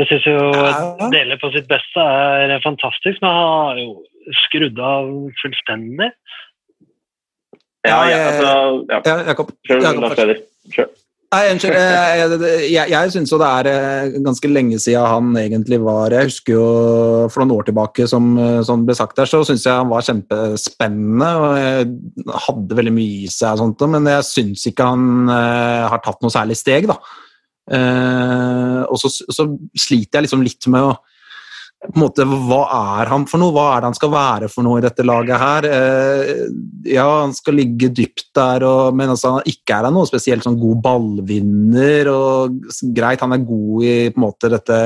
Jeg syns jo Ja. Dele på sitt beste er fantastisk, men han har jo skrudd av fullstendig. Ja, jeg- altså, ja. Ja, Jakob. Kjør. Nei, unnskyld. Jeg, jeg, jeg syns jo det er eh, ganske lenge siden han egentlig var Jeg husker jo for noen år tilbake, som, eh, som ble sagt der, så syns jeg han var kjempespennende. og Hadde veldig mye i seg, og sånt, men jeg syns ikke han eh, har tatt noe særlig steg, da. Eh, og så, så sliter jeg liksom litt med å på en måte, Hva er han for noe? Hva er det han skal være for noe i dette laget her? Eh, ja, han skal ligge dypt der, og, men altså, ikke er han noe spesielt sånn god ballvinner. og Greit, han er god i på en måte dette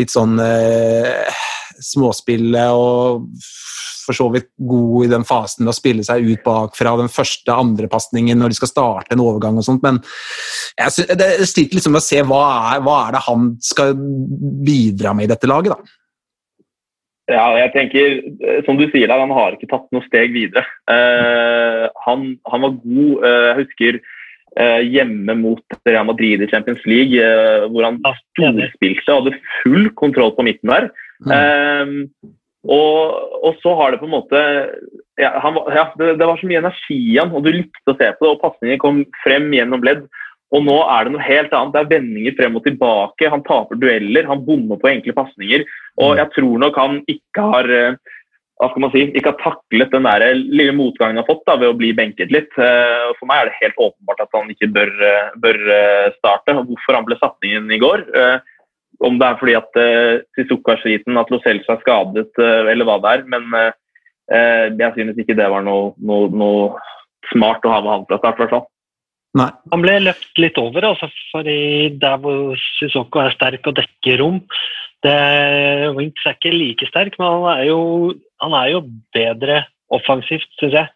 litt sånn eh, småspillet og for så vidt god i den fasen med å spille seg ut bakfra den første andrepasningen når de skal starte en overgang og sånt, men jeg, det sliter liksom med å se hva er, hva er det han skal bidra med i dette laget, da. Ja, jeg tenker, eh, som du sier der, han har ikke tatt noe steg videre. Uh, han, han var god. Uh, jeg husker uh, hjemme mot Real Madrid i Champions League, hvor han storspilte og hadde full kontroll på midten der. Eh, og, og så har det på en måte ja, han, ja, det, det var så mye energi i han, og du likte å se på det. og Pasningen kom frem gjennom ledd. Og nå er det noe helt annet. Det er vendinger frem og tilbake. Han taper dueller, han bommer på enkle pasninger. Og jeg tror nok han ikke har eh, hva skal man si, ikke har taklet den der lille motgangen han har fått da, ved å bli benket litt. Eh, For meg er det helt åpenbart at han ikke bør, eh, bør starte. Hvorfor han ble satt inn i går, om det er fordi at uh, Sissoko er sliten, at Lo Celso er skadet, uh, eller hva det er. Men eh, eh, jeg synes ikke det var noe, noe, noe smart å ha med han fra start. i hvert fall. Nei. Han ble løpt litt over, altså, fordi der hvor Sissoko er sterk og dekker rom det, Winks er ikke like sterk, men han er jo, han er jo bedre offensivt, syns jeg.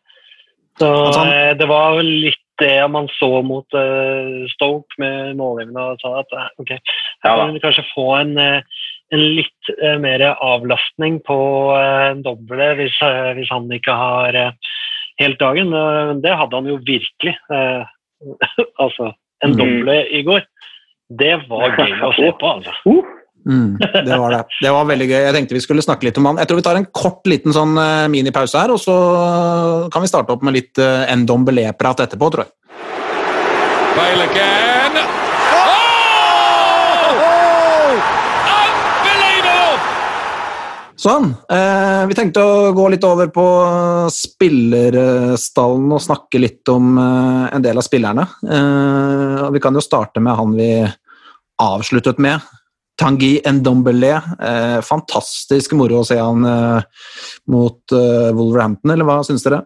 Så Altså, han- eh, Det var litt det man så mot uh, Stoke med målgivende sa at eh, ok, her kan vi kanskje få en, eh, en litt uh, mer avlastning på uh, doble hvis, uh, hvis han ikke har helt dagen. Det hadde han jo virkelig. altså, en mm. doble i går. Det var gøy å se på, altså. Mm, det var det. Det var veldig gøy. Jeg tenkte vi skulle snakke litt om han. Jeg tror vi tar en kort liten sånn eh, minipause her, og så kan vi starte opp med litt uh, Ndombele-prat etterpå, tror jeg. Bale again. Oh! Unbelievable! Sånn. Eh, vi tenkte å gå litt over på spillerstallen og snakke litt om eh, en del av spillerne. Eh, og vi kan jo starte med han vi avsluttet med. Tanguy Ndombele. Eh, fantastisk moro å se han eh, mot eh, Wolverhampton, eller hva syns dere?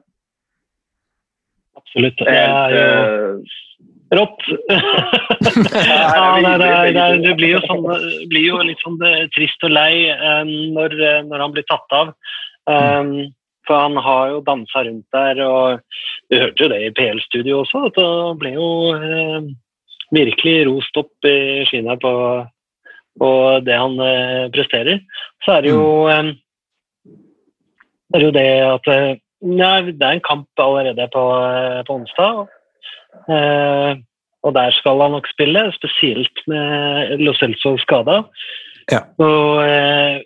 Absolutt. Det er jo eh, rått. ja, det, det, det, det blir jo sånn blir jo litt sånn eh, trist og lei eh, når, når han blir tatt av. Um, for han har jo dansa rundt der, og du hørte jo det i PL-studio også, at han ble jo eh, virkelig rost opp i skinnet på, på det han eh, presterer. Så er det jo eh, det er jo det at eh, Nei, det er en kamp allerede på, eh, på onsdag. Eh, og der skal han nok spille, spesielt med Lo Celso skada. Ja. Og, eh,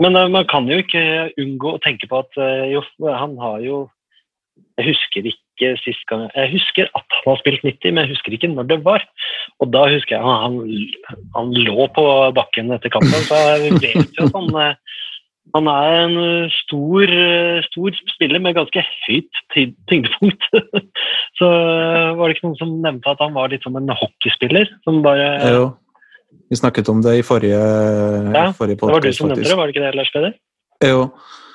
men eh, man kan jo ikke unngå å tenke på at eh, jo, han har jo Jeg husker ikke sist gang Jeg husker at han har spilt 90, men jeg husker ikke når det var. Og da husker jeg han, han lå på bakken etter kampen, så jeg vet jo at han eh, han er en stor, eh, stor spiller med ganske høyt tyngdepunkt. så eh, var det ikke noen som nevnte at han var litt som en hockeyspiller? Som bare, Jo. Vi snakket om det i forrige, Ja, forrige det var du som som nevnte det, var det ikke det, Lars Peder? Jo.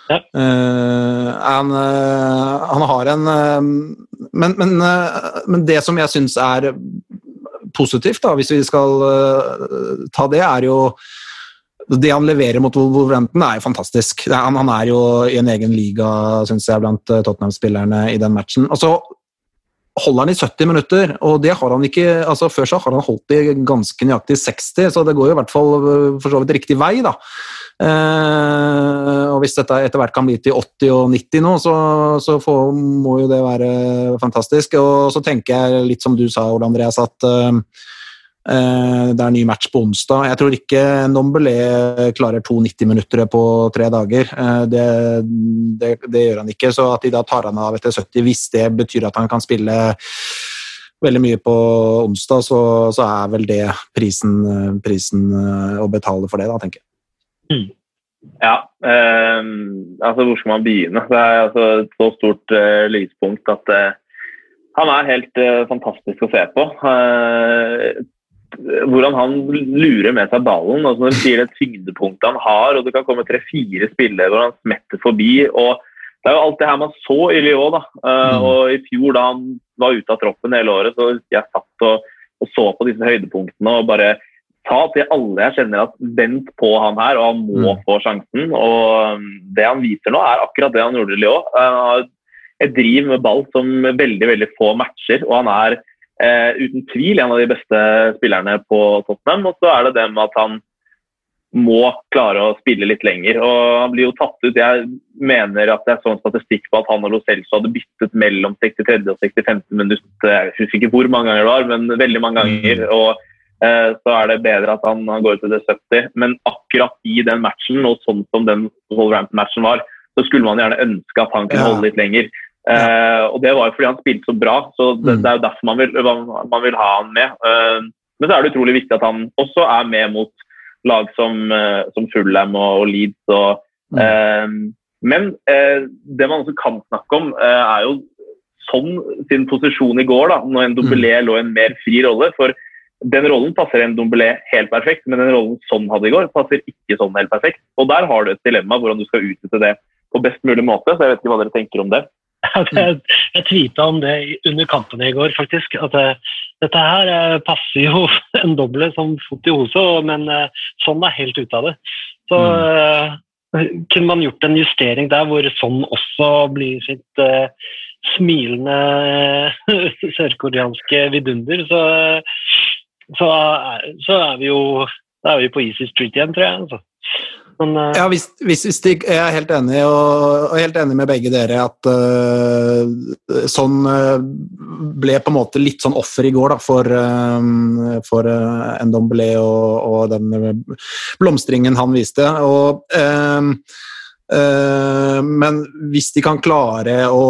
Eh, han, eh, han har en eh, men, men, men det som jeg syns er positivt, da, hvis vi skal ta det, er jo det han leverer mot Wolverhampton, er jo fantastisk. Han, han er jo i en egen liga, syns jeg, blant Tottenham-spillerne i den matchen. Og så holder han i 70 minutter, og det har han ikke altså Før så har han holdt i ganske nøyaktig 60, så det går jo i hvert fall for så vidt riktig vei, da. Eh, og hvis dette etter hvert kan bli til 80 og 90 nå, så, så får, må jo det være fantastisk. Og så tenker jeg litt som du sa, Ole Andreas, at eh, eh, det er ny match på onsdag. Jeg tror ikke Nombelé klarer to 90-minuttere på tre dager. Det, det, det gjør han ikke, så at de da tar han av etter 70, hvis det betyr at han kan spille veldig mye på onsdag, så, så er vel det prisen, prisen å betale for det, da, tenker jeg. Ja, eh, altså hvor skal man begynne? Det er altså et så stort eh, lyspunkt at eh, han er helt eh, fantastisk å se på. Eh, hvordan han lurer med seg ballen. altså Når du sier det tyngdepunktet han har, og det kan komme tre-fire spillere hvor han smetter forbi. og Det er jo alt det her man så i Lyon. da, eh, Mm. og I fjor, da han var ute av troppen hele året, så jeg satt og, og så på disse høydepunktene og bare sa til alle jeg kjenner at vent på han her, og han må Mm. få sjansen. Og um, det han viser nå, er akkurat det han gjorde i Lyon. Han har et driv med ball som veldig veldig få matcher, og han er eh, uten tvil en av de beste spillerne på Tottenham. Og så er det det med at han må klare å spille litt lenger. og Han blir jo tatt ut. Jeg mener at jeg så en statistikk på at han og Lo Celso hadde byttet mellom 63. og 65. minutt. Jeg husker ikke hvor mange ganger det var, men veldig mange ganger. og eh, så er det bedre at han han går ut til det 70. Men akkurat i den matchen, og sånn som den Wolverhampton-matchen var, så skulle man gjerne ønske at han kunne Ja. holde litt lenger. Eh, og Det var jo fordi han spilte så bra, så det, Mm. det er jo derfor man vil, man vil ha han med. Eh, men så er det utrolig viktig at han også er med mot lag som, eh, som Fulham og, og Leeds. Og, Mm. eh, men eh, det man også kan snakke om, eh, er jo sånn sin posisjon i går, da, når en Dombelé lå i en mer fri rolle. for den rollen passer en Dombelé helt perfekt, men den rollen sånn hadde i går, passer ikke sånn helt perfekt. Og der har du et dilemma hvordan du skal utnytte det på best mulig måte. så Jeg vet ikke hva dere tenker om det. Jeg, jeg tvita om det under kampene i går, faktisk. At eh, dette her eh, passer jo en doble som fot i hose, men sånn er helt ute av det. Så eh, kunne man gjort en justering der hvor sånn også blir sitt smilende sørkoreanske vidunder, så, så, så er vi jo da er vi på Easy Street igjen, tror jeg. Altså. Men uh... Ja, hvis, hvis, hvis de, jeg er helt enig, og, og helt enig med begge dere at uh, sånn uh, ble på en måte litt sånn offer i går da, for, uh, for Ndombele og, og den blomstringen han viste. Og, men hvis de kan klare å,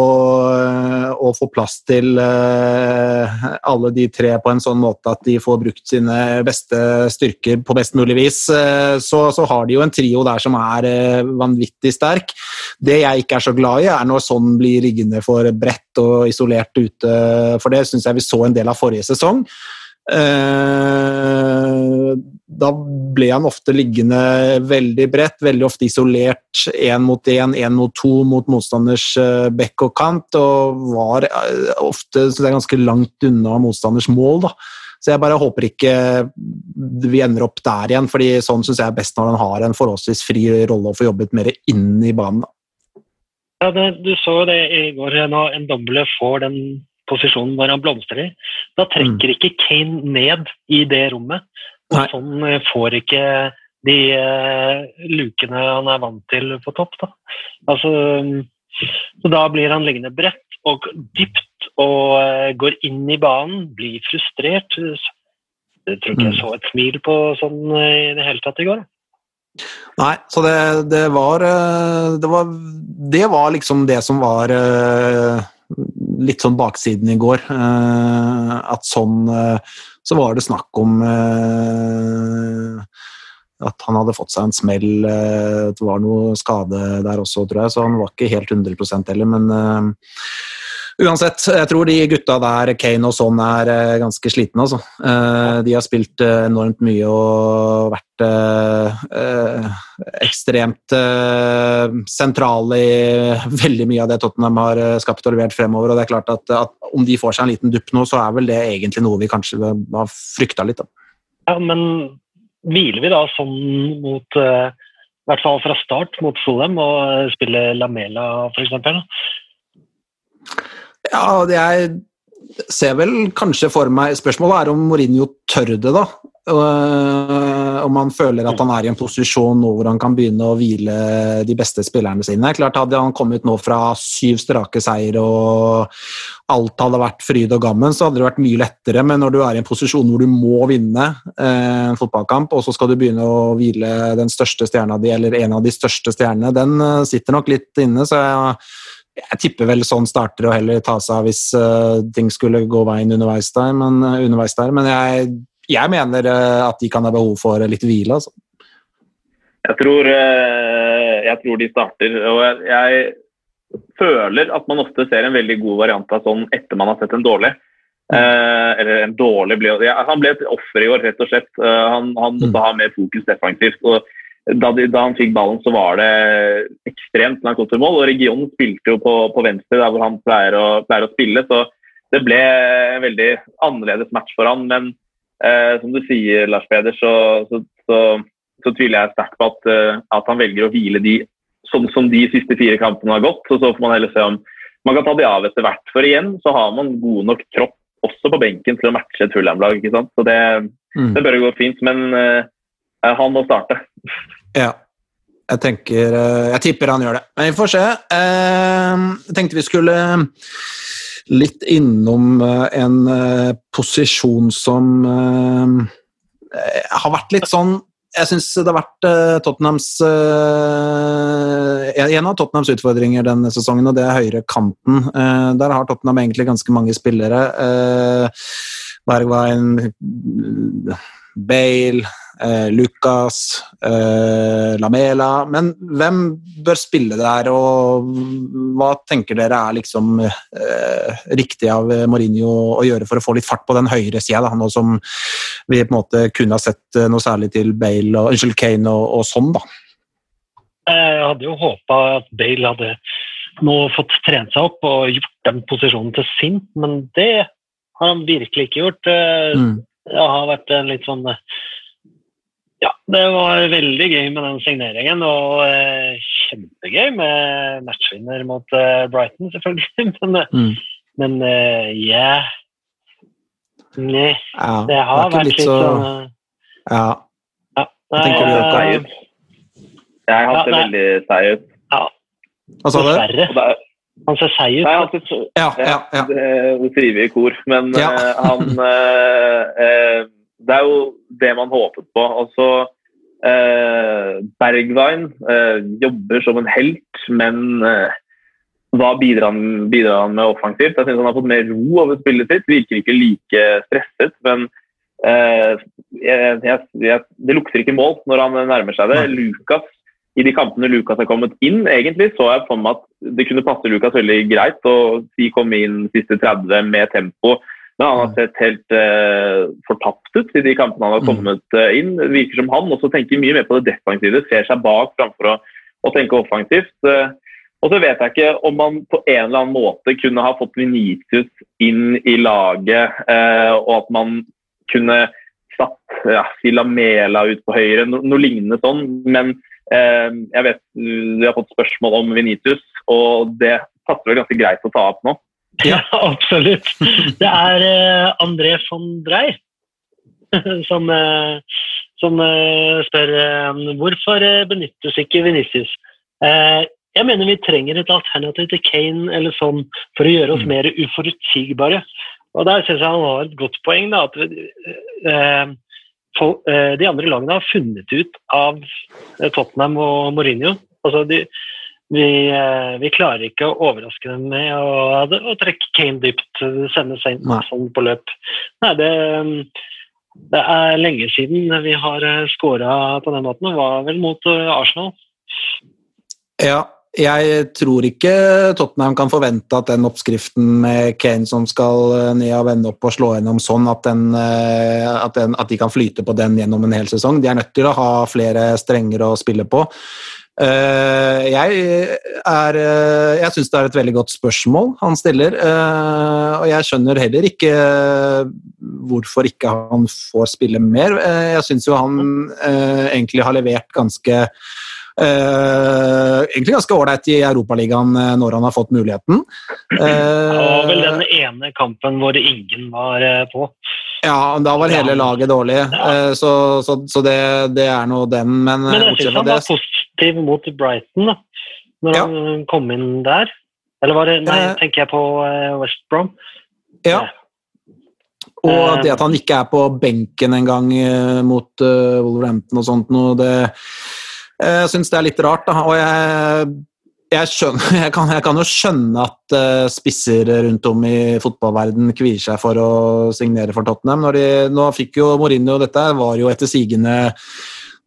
å få plass til øh, alle de tre på en sånn måte at de får brukt sine beste styrker på best mulig vis, så, så har de jo en trio der som er vanvittig sterk. Det jeg ikke er så glad i, er når sånn blir liggende for bredt og isolert ute, for det syns jeg vi så en del av forrige sesong. Eh, Da ble han ofte liggende veldig bredt, veldig ofte isolert én mot én, én mot to mot motstanders eh, bekk og kant, og var eh, ofte ganske langt unna motstanders mål. da. Så jeg bare håper ikke vi ender opp der igjen, fordi sånn syns jeg er best når han har en forholdsvis fri rolle og får jobbet mer inn i banen. Ja, det, Du så jo det i går, når en doble får den posisjonen hvor han blomstrer. Da trekker ikke Kane ned i det rommet. Og sånn eh, får ikke de eh, lukene han er vant til på topp. Da. Altså, mm, så da blir han liggende bredt og dypt og eh, går inn i banen, blir frustrert. Jeg tror ikke jeg Mm. så et smil på sånn i det hele tatt i går. Nei, så det, det var Det var Det var liksom det som var litt sånn baksiden i går. eh, At sånn eh, Så var det snakk om eh, at han hadde fått seg en smell. Det var noe skade der også, tror jeg, så han var ikke helt 100% heller, men Uansett, jeg tror de gutta der, Kane og sånn, er eh, ganske slitne. Altså. Eh, De har spilt eh, enormt mye og vært ekstremt sentrale i veldig mye av det Tottenham har skapt og levert fremover. og det er klart at, at Om de får seg en liten dupp nå, så er vel det egentlig noe vi kanskje har frykta litt. Da. Ja, men hviler vi da sånn mot I hvert fall fra start mot Fulham og spiller spille Lamela f.eks.? Ja, jeg ser vel kanskje for meg Spørsmålet er om Mourinho tør det, da. Øh, Om han føler at han er i en posisjon nå hvor han kan begynne å hvile de beste spillerne sine. Klart Hadde han kommet nå fra syv strake seier og alt hadde vært fryd og gammen, så hadde det vært mye lettere. Men når du er i en posisjon hvor du må vinne eh, en fotballkamp, og så skal du begynne å hvile den største stjerna di, eller en av de største stjernene, den eh, sitter nok litt inne. så jeg jeg tipper vel sånn starter å heller ta seg av hvis uh, ting skulle gå veien underveis der. Men, uh, underveis der. men jeg, jeg mener uh, at de kan ha behov for litt hvile. Altså. Jeg tror, jeg tror de starter. Og jeg, jeg føler at man ofte ser en veldig god variant av sånn etter man har sett en dårlig. Eh, eller en dårlig ble, Han ble et offer i år, rett og slett. Han, han måtte Mm. ha mer fokus defensivt. og da, de, da han fikk ballen, så var det ekstremt langt opp til mål. og Regionen spilte jo på, på venstre, der hvor han pleier å, pleier å spille. Så det ble en veldig annerledes match for han. Men eh, som du sier, Lars Peder, så, så, så, så tviler jeg sterkt på at, eh, at han velger å hvile de sånn som de siste fire kampene har gått. og Så får man heller se om man kan ta de av etter hvert. For igjen så har man god nok tropp også på benken til å matche et Fulham-lag. Så det, Mm. det bør gå fint. Men eh, han må starte. Ja. Jeg tenker eh, Jeg tipper han gjør det. Men vi får se. Eh, Jeg tenkte vi skulle litt innom eh, en eh, posisjon som eh, har vært litt sånn jeg syns det har vært eh, Tottenhams eh, En av Tottenhams utfordringer denne sesongen, og det er høyre kanten. Eh, der har Tottenham egentlig ganske mange spillere. Eh, Bergwijn, Bale, eh, Lucas, eh, Lamela Men hvem bør spille der, og hva tenker dere er liksom eh, riktig av Mourinho å gjøre for å få litt fart på den høyre sida, nå som vi på en måte kunne ha sett eh, noe særlig til Bale og, unnskyld, Kane og, og sånn, da? Jeg hadde jo håpa at Bale hadde nå fått trent seg opp og gjort den posisjonen til sin, men det har han virkelig ikke gjort. Eh, Mm. Det har vært litt sånn eh, Ja, det var veldig gøy med den signeringen, og eh, kjempegøy med matchvinner mot eh, Brighton, selvfølgelig. Men, eh, Mm. men eh, yeah. Nei, Ja, det har det vært litt sånn eh, Ja. ja. Hva tenker du, Jakob? ut. Jeg har Ja, hatt det veldig seig ut. Hva sa du? Han ser seig ut. Nei, han ser, Ja, ja, ja. Det, sier vi i kor. Men Ja. eh, han eh, eh, Det er jo det man håpet på. Altså, så eh, Bergwijn eh, jobber som en helt, men eh, hva bidrar han, bidrar han med offensivt? Jeg synes han har fått mer ro over spillet sitt. Virker ikke like stresset, men eh, jeg, jeg, jeg, det lukter ikke mål når han nærmer seg det. Lukas i de kampene Lukas har kommet inn, egentlig så jeg for meg at det kunne passe Lukas veldig greit å si komme inn siste 30 med tempo. Men han har sett helt eh, fortapt ut i de kampene han har Mm. kommet eh, inn. Det virker som han også tenker mye mer på det defensive, ser seg bak framfor å, å tenke offensivt. Eh, og så vet jeg ikke om man på en eller annen måte kunne ha fått Venitius inn i laget, eh, og at man kunne satt ja, Silamela ut på høyre, no, noe lignende sånn. Men jeg vet vi har fått spørsmål om Venitius, og det passer vel ganske greit å ta opp nå. Ja, absolutt. Det er eh, André von Drey som, eh, som eh, spør hvorfor benyttes ikke Venitius? Eh, jeg mener vi trenger et alternativ til Kane eller sånn for å gjøre oss mer uforutsigbare. Og der syns jeg han har et godt poeng. da, at De andre lagene har funnet ut av eh, Tottenham og Mourinho. Altså de, vi, eh, vi klarer ikke å overraske dem med å, å trekke Kane dypt, sende Saint sånn på løp. Nei, det, det er lenge siden vi har skåra på den måten. Det var vel mot eh, Arsenal. Ja, jeg tror ikke Tottenham kan forvente at den oppskriften med Kane som skal eh, ned og vende opp og slå gjennom sånn, at, den, eh, at, den, at de kan flyte på den gjennom en hel sesong. De er nødt til å ha flere strenger å spille på. Eh, jeg er Jeg syns det er et veldig godt spørsmål han stiller, og jeg skjønner heller ikke hvorfor ikke han får spille mer. Jeg syns jo han egentlig har levert ganske egentlig ganske ålreit i Europaligaen eh, når han har fått muligheten. Det var vel Eh, den ene kampen hvor ingen var eh, på. ja, da var hele laget dårlig, eh, så, så, så det, det er nå den. Men, Men eh, jeg syns han det var positiv mot Brighton da når Ja. han kom inn der. Eller var det, nei, Eh. tenker jeg på eh, West Brom. Ja. Og det at han ikke er på benken engang mot Wolverhampton og sånt noe, det Jeg syns det er litt rart, da. Og jeg, jeg, skjønner, jeg, kan, jeg kan jo skjønne at uh, spisser rundt om i fotballverden kvier seg for å signere for Tottenham. De, nå fikk jo Mourinho dette, var jo etter sigende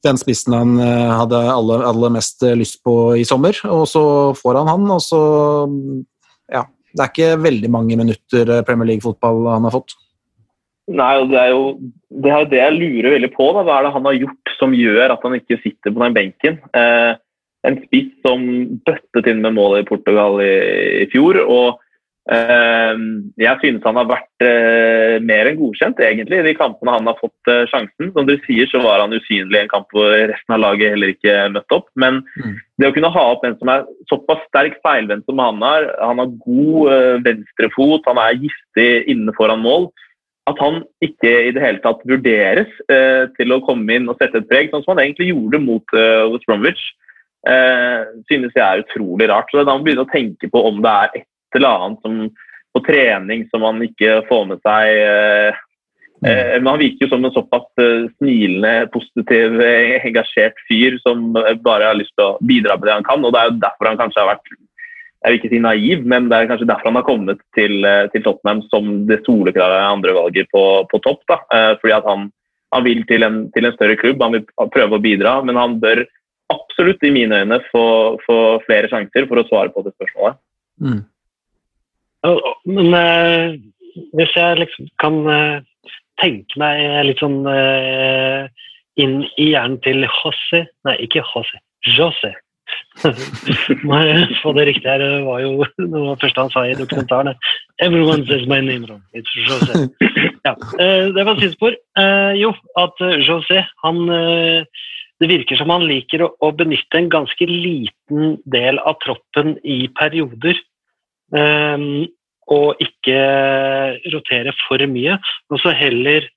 den spissen han uh, hadde aller, aller mest lyst på i sommer, og så får han han, og så Ja. Det er ikke veldig mange minutter Premier League-fotball han har fått. Nei, det er jo det, er det jeg lurer veldig på. Da. Hva er det han har gjort som gjør at han ikke sitter på den benken? Eh, en spiss som bøttet inn med målet i Portugal i, i fjor. og eh, Jeg synes han har vært eh, mer enn godkjent egentlig i de kampene han har fått eh, sjansen. Som dere sier, så var han usynlig i en kamp hvor resten av laget heller ikke møtte opp. Men Mm. det å kunne ha opp en som er såpass sterk feilvendt som han har, han har god eh, venstrefot, han er giftig inne foran mål at han ikke i det hele tatt vurderes eh, til å komme inn og sette et preg, sånn som han egentlig gjorde mot eh, West Bromwich, eh, synes jeg er utrolig rart. Så Da må man begynne å tenke på om det er et eller annet som, på trening som man ikke får med seg. Eh, eh, men Han virker jo som en såpass eh, smilende, positiv, eh, engasjert fyr som bare har lyst til å bidra med det han kan. og Det er jo derfor han kanskje har vært jeg vil ikke si naiv, men det er kanskje derfor han har kommet til, eh, til Tottenham som det soleklare andrevalget på, på topp. Da. Eh, fordi at han, han vil til en, til en større klubb, han vil prøve å bidra, men han bør absolutt i mine øyne få, få flere sjanser for å svare på det spørsmålet. Mm. Men eh, hvis jeg liksom kan eh, tenke meg litt sånn eh, inn i hjernen til José Nei, ikke José. José. Jeg få det riktig her. Var jo det første han sa i dokumentaren. Everyone says my name wrong. It's José. Ja, eh, det var siste spor. Eh, jo, at eh, José, han Det virker som han liker å, benytte en ganske liten del av troppen i perioder. Og ikke rotere for mye. Og så heller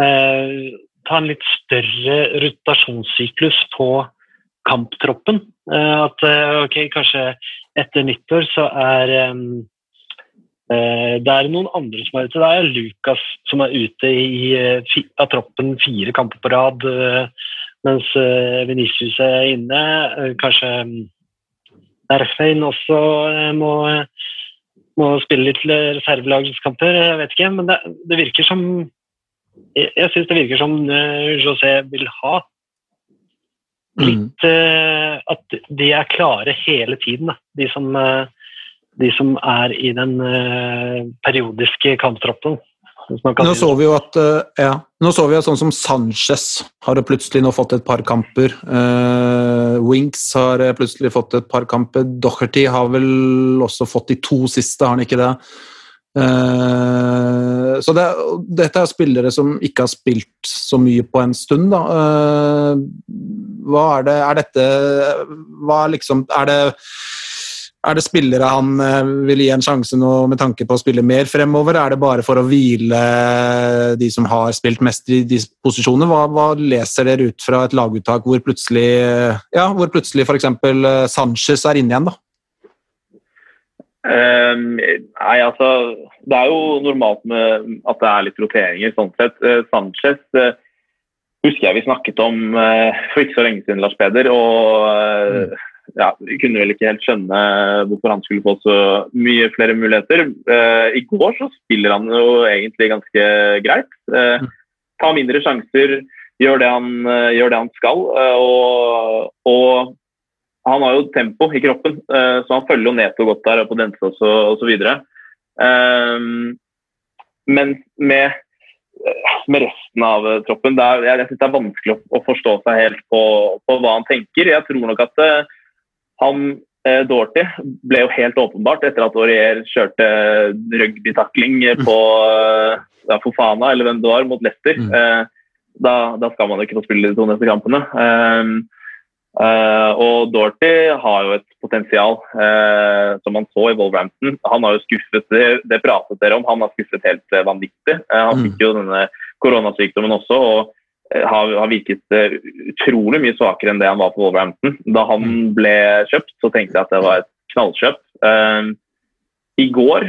ta en litt større rotasjonssyklus på kamptroppen. Eh, at eh, ok, kanskje etter nyttår så er eh, det er noen andre som er ute. Det er Lukas som er ute i, av troppen fire kamper på rad, mens Venicius er inne. Kanskje Nerfein også må må spille litt reservelagskamper, jeg vet ikke. Men det, det virker som Jeg, jeg syns det virker som José vil ha. Litt uh, At de er klare hele tiden, da. De som, uh, de som er i den uh, periodiske kamptroppen. Nå så vi jo at eh, ja, nå så vi at sånn som Sanchez har plutselig nå fått et par kamper. Eh, Winks har eh, plutselig fått et par kamper. Docherty har vel også fått de to siste, har han ikke det? Eh, så det, dette er spillere som ikke har spilt så mye på en stund, da. Eh, hva er det Er dette Hva liksom Er det Er det spillere han eh, vil gi en sjanse nå med tanke på å spille mer fremover? Er det bare for å hvile de som har spilt mest i de posisjonene? Hva, hva leser dere ut fra et laguttak hvor plutselig, ja, hvor plutselig f.eks. Sanchez er inne igjen? da? Um, nei, altså Det er jo normalt med at det er litt roteringer, sånn sett. Eh, Sanchez eh, husker jeg vi snakket om eh, for ikke så lenge siden, Lars Peder. Og eh, ja, vi kunne vel ikke helt skjønne hvorfor han skulle få så mye flere muligheter. Eh, I går så spiller han jo egentlig ganske greit. Ta tar mindre sjanser, gjør det han, gjør det han skal. og, og han har jo tempo i kroppen, så han følger jo Neto godt der og på Densås og osv. Men med, med resten av eh, troppen er, Jeg, jeg synes det er vanskelig å, å forstå seg helt på, på hva han tenker. Jeg tror nok at uh, han uh, Dorty ble jo helt åpenbart etter at Aurier kjørte rugbytakling på uh, ja, Fofana, eller hvem det var, mot Leicester. Mm. Eh, da, da skal man ikke få spille de to neste kampene. Um, Eh, og Dorothy har jo et potensial, uh, som man så i Wolverhampton. Han har jo skuffet, det, det pratet dere om, han har skuffet helt eh, vanvittig. Uh, han Mm. fikk jo denne koronasykdommen også, og har, har virket utrolig mye svakere enn det han var på Wolverhampton. Da han ble kjøpt, så tenkte jeg at det var et knallkjøp. I går,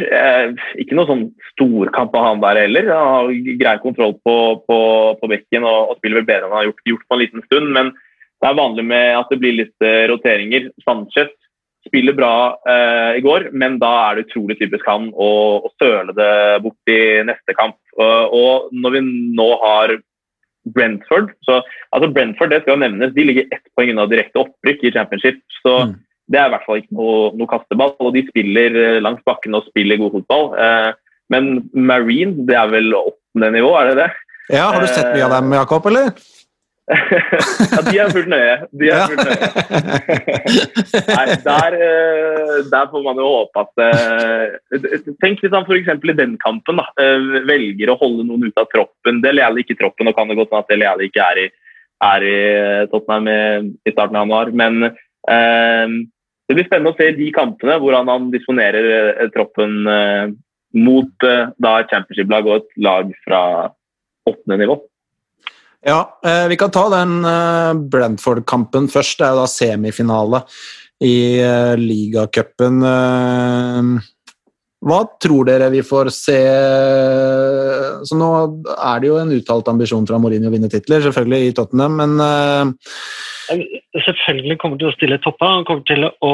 ikke noe sånn storkamp av han der heller. Han har grei kontroll på, på, på bekken og, og spiller vel bedre enn han har gjort, gjort på en liten stund. men det er vanlig med at det blir litt eh, roteringer. Sanchez spiller bra eh, i går, men da er det utrolig typisk han å, å søle det bort i neste kamp. Og, og når vi nå har Brentford så, altså Brentford det skal nevnes, de ligger ett poeng unna direkte opprykk i championship. så Mm. Det er i hvert fall ikke noe, noe kasteball. og De spiller eh, langs bakken og spiller god fotball. Eh, men Marine det er vel åttende nivå, er det det? Ja, Har du sett mye av dem, Jakob, eller? ja, de er fullt nøye. De er fullt nøye. Nei, der, eh, der får man jo håpe at eh, Tenk hvis han f.eks. i den kampen da, eh, velger å holde noen ute av troppen. Dele Alli ikke i troppen, og kan det godt hende at Dele Alli ikke er i, er i Tottenham i, i starten av januar. Men eh, det blir spennende å se de kampene hvordan han disponerer troppen eh, mot eh, da et championship-lag og et lag fra åttende nivå. Ja, eh, vi kan ta den eh, Brentford-kampen først. Det er jo da semifinale i eh, ligacupen. Hva tror dere vi får se Så Nå er det jo en uttalt ambisjon fra Mourinho å vinne titler, selvfølgelig i Tottenham, men Selvfølgelig kommer til å stille toppa. Han kommer til å,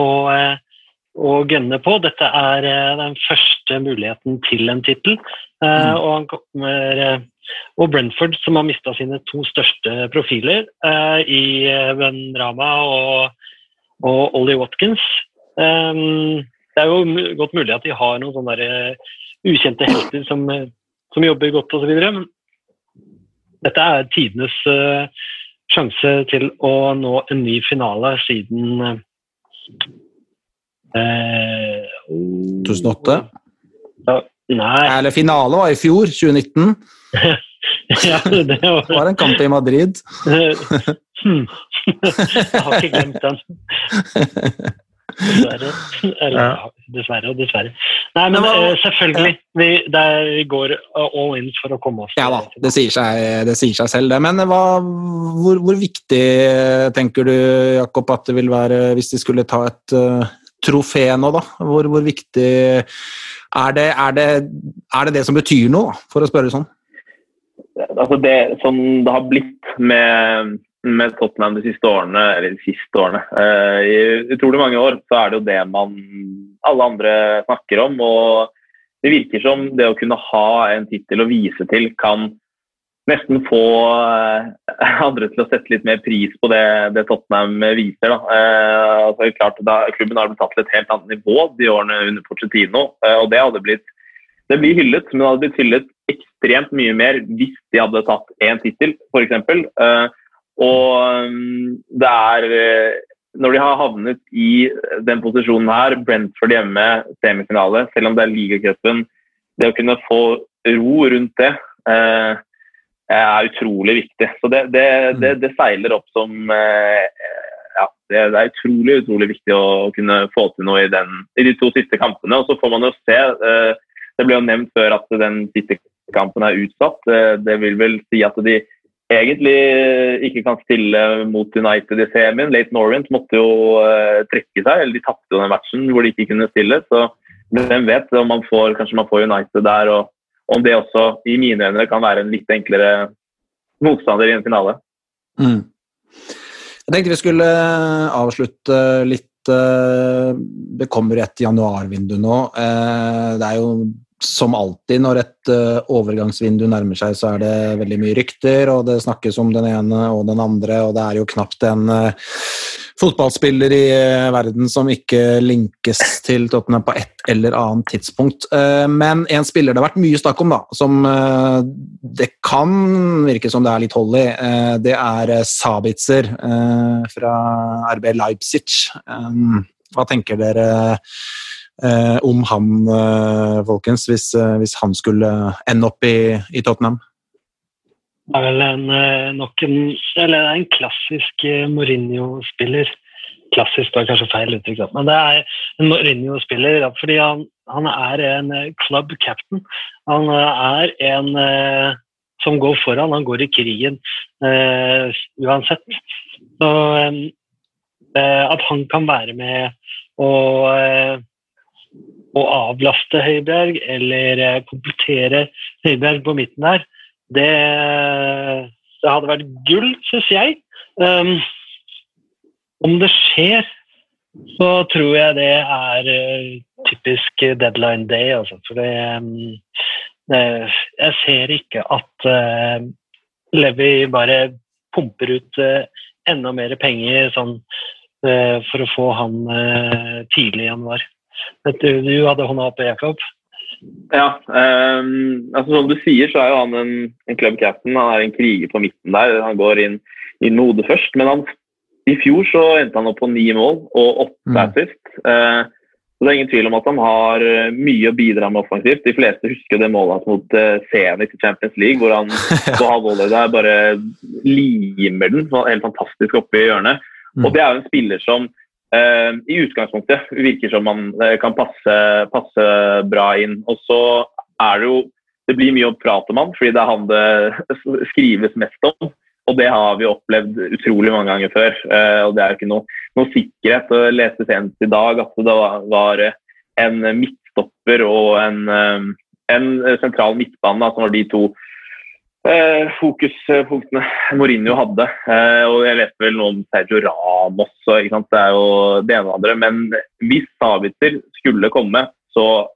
å gunne på. Dette er den første muligheten til en tittel. Mm. Og, han kommer, og Brentford, som har mista sine to største profiler eh, i eh, Ben Rama og, og Ollie Watkins Um, Det er jo godt mulig at de har noen sånne der, eh, ukjente helter som, som jobber godt osv. Men dette er tidenes uh, sjanse til å nå en ny finale siden uh, 2008? Ja, nei Eller finale var i fjor, 2019. ja, det Det var, var en kamp i Madrid. hmm. Jeg har ikke glemt den. Dessverre. Eller, Ja. dessverre og dessverre. Nei, men eh, selvfølgelig. Vi, er, vi går all in for å komme oss Ja da, det sier seg, det sier seg selv, det. Men hva, hvor, hvor viktig tenker du, Jakob, at det vil være hvis de skulle ta et uh, trofé nå, da? Hvor, hvor viktig er det, er, det, er det det som betyr noe, da, for å spørre sånn? Altså det som det har blitt med, med Tottenham de siste årene, eller de siste årene uh, I utrolig mange år så er det jo det man alle andre snakker om. og Det virker som det å kunne ha en tittel å vise til kan nesten få uh, andre til å sette litt mer pris på det, det Tottenham viser. Da. Uh, altså, klart, da, klubben har blitt tatt til et helt annet nivå de årene under Porcetino, og det hadde blitt det blir hyllet, men det hadde blitt hyllet ekstremt mye mer hvis de hadde tatt én tittel, f.eks. Uh, og um, det er eh, Når de har havnet i den posisjonen her, Brentford hjemme, semifinale, selv om det er ligacupen Det å kunne få ro rundt det eh, er utrolig viktig. Så det, det, det, det seiler opp som eh, ja, det, er utrolig utrolig viktig å kunne få til noe i, den, i de to siste kampene. og Så får man jo se. eh, Det ble jo nevnt før at den siste kampen er utsatt. Eh, Det vil vel si at de egentlig ikke kan stille mot United i semien. Leighton Orient måtte jo eh, trekke seg, eller de tapte jo den matchen hvor de ikke kunne stille. så hvem vet om man får, kanskje man får United der, og om det også i mine øyne kan være en litt enklere motstander i en finale. Mm. Jeg tenkte vi skulle avslutte litt eh, Det kommer et januarvindu nå. Eh, Det er jo som alltid når et eh, overgangsvindu nærmer seg, så er det veldig mye rykter, og det snakkes om den ene og den andre, og det er jo knapt en eh, fotballspiller i eh, verden som ikke linkes til Tottenham på et eller annet tidspunkt. Men en spiller det har vært mye snakk om, da, som det kan virke som det er litt hold i, det er Sabitzer fra RB Leipzig. Hva tenker dere eh, om han, eh, folkens, hvis, eh, hvis han skulle ende opp i, i Tottenham? Det er vel en, eh, nok en, eller er en klassisk eh, Mourinho-spiller. Klassisk var kanskje feil uttrykk, men det er en Mourinho-spiller fordi han, han er en eh, club captain. Han eh, er en eh, som går foran, han går i krigen eh, uansett. Så eh, eh, at han kan være med og, eh, og avlaste Høibjerg eller eh, komplettere Høibjerg på midten her, det, det hadde vært gull, syns jeg. Um, om det skjer, så tror jeg det er eh, typisk deadline day. Altså, for det, um, eh, jeg ser ikke at uh, Levi bare pumper ut uh, enda mer penger sånn, for å få han tidlig i januar. Du, du hadde hånda oppe, Jakob. Ja, Um, altså som du sier, så er jo han en, en club captain. Han er en kriger på midten der. Han går inn i node først. Men han, i fjor så endte han opp på ni mål og åtte Mm. assist. Uh, så det er ingen tvil om at han har eh, mye å bidra med offensivt. De fleste husker det målet hans mot uh, Zenit i Champions League, hvor han på halvvollet der bare limer den helt fantastisk oppe i hjørnet. Mm. Og det er jo en spiller som i utgangspunktet virker som man eh, kan passe, passe bra inn. Og så er det jo Det blir mye å prate om han, fordi det er han det skrives mest om. Og det har vi opplevd utrolig mange ganger før. eh, og det er jo ikke noe, noe sikkerhet. Jeg leste senest i dag at det var, en midtstopper og en, eh, en sentral midtbane som var de to eh, fokuspunktene Mourinho hadde. Eh, og jeg leste vel noe om Sergio Ramos og det er jo det ene og andre. Men hvis Sabitzer skulle komme, så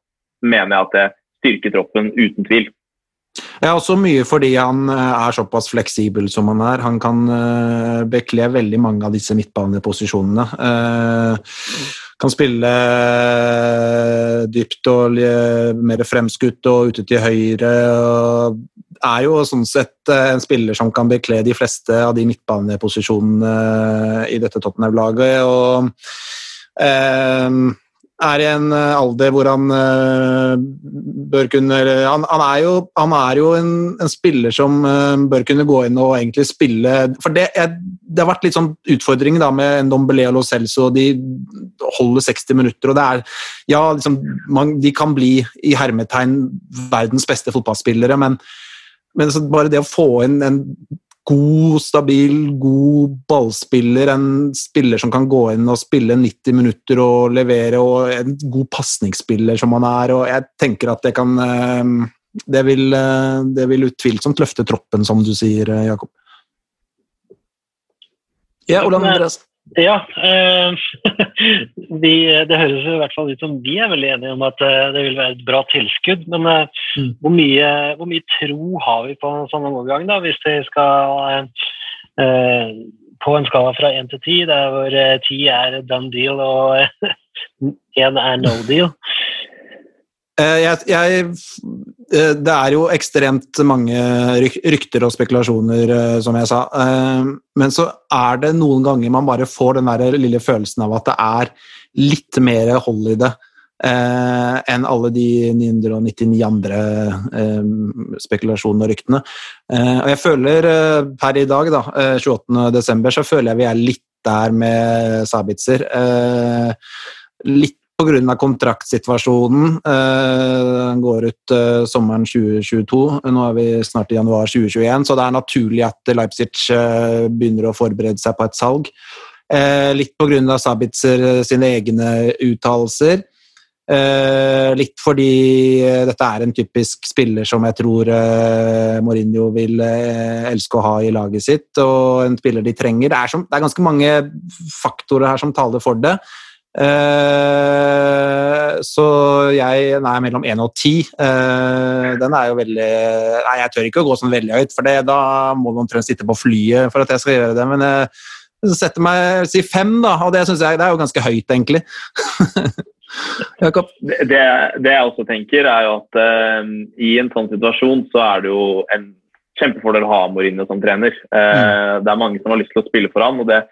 mener jeg at det styrker troppen uten tvil. Ja, også mye fordi han eh, er såpass fleksibel som han er. Han kan eh, bekle veldig mange av disse midtbaneposisjonene. Eh, kan spille eh, dypt og mer fremskutt og ute til høyre. og er jo sånn sett eh, en spiller som kan bekle de fleste av de midtbaneposisjonene eh, i dette Tottenham-laget. og eh, er i en eh, alder hvor han uh, bør kunne han, han er jo, han er jo en, en spiller som uh, bør kunne gå inn og egentlig spille For det, er, det har vært litt sånn utfordring med Ndombele og Lo Celso. De holder 60 minutter, og det er Ja, liksom, man, de kan bli i hermetegn verdens beste fotballspillere, men, men bare det å få inn en god, stabil, god ballspiller, en spiller som kan gå inn og spille 90 minutter og levere, og en god pasningsspiller som han er. og Jeg tenker at det kan eh, Det vil, eh, det vil utvilsomt løfte troppen, som du sier, eh, Jakob. Ja, Ole Andreas. Ja, eh, vi, det høres i hvert fall ut som vi er veldig enige om at eh, det vil være et bra tilskudd. Men eh, Mm. hvor, mye, hvor mye tro har vi på en sånn overgang, da, hvis det skal eh, eh, På en skala fra én til ti, der hvor eh, ti er done deal og én er no deal. Eh, Jeg, jeg, eh, det er jo ekstremt mange rykter og spekulasjoner, eh, som jeg sa. Men så er det noen ganger man bare får den der lille følelsen av at det er litt mer hold i det enn alle de 999 andre spekulasjonene og ryktene. Og jeg føler per i dag, da, eh, 28. desember, så føler jeg vi er litt der med Sabitzer. Litt pga. kontraktsituasjonen. Eh, går ut eh, sommeren 2022. Nå er vi snart i januar 2021, så det er naturlig at Leipzig eh, begynner å forberede seg på et salg. Eh, Litt pga. Sabitzer sine egne uttalelser. Litt fordi dette er en typisk spiller som jeg tror Mourinho vil elske å ha i laget sitt, og en spiller de trenger. Det er, som, det er ganske mange faktorer her som taler for det. Eh, så jeg nei, mellom 1 og 10. Eh, den er jo veldig Nei, jeg tør ikke å gå sånn veldig høyt, for det, da må noen omtrent sitte på flyet for at jeg skal gjøre det. Men jeg setter meg si fem, da, og det synes jeg det er jo ganske høyt, egentlig. Jakob? Det, det- jeg også tenker, er jo at uh, i en sånn situasjon så er det jo en kjempefordel å ha Mourinho som trener. Eh, Det er mange som har lyst til å spille for han, og det eh,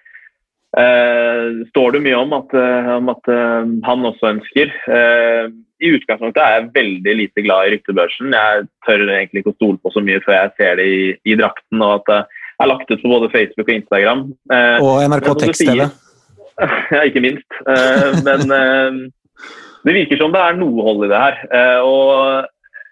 står det mye om at, eh, om at eh, han også ønsker. Eh, I utgangspunktet er jeg veldig lite glad i ryktebørsen. Jeg tør egentlig ikke å stole på så mye før jeg ser det i, i drakten, og at jeg er lagt ut på både Facebook og Instagram. Eh, Og NRK Tekst-TV. ja, ikke minst. Eh, men eh, det virker som det er noe hold i det her. Eh, og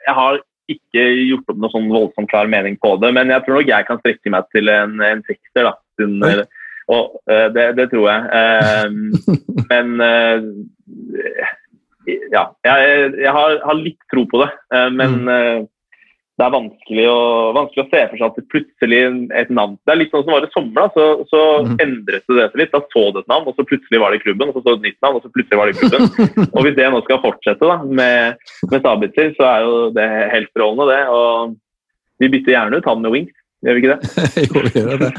jeg har ikke gjort opp noe sånn voldsomt klar mening på det, men jeg tror nok jeg kan strekke meg til en, en sekser. da. Under, og eh, det, det tror jeg. Eh, men eh, ja, jeg, jeg har, har litt tro på det. Eh, men eh, det er vanskelig å, vanskelig å se for seg at det plutselig et navn Det er litt sånn som var i sommer. da, Så, så mm. endret det seg litt. Da så det et navn, og så plutselig var det i klubben. Og så så det et nytt navn, og så plutselig var det i klubben. og hvis det nå skal fortsette da, med, med Sabitzer, så er jo det helt strålende, det. Og vi bytter gjerne ut han med wings. Gjør vi ikke det? jo, vi gjør det.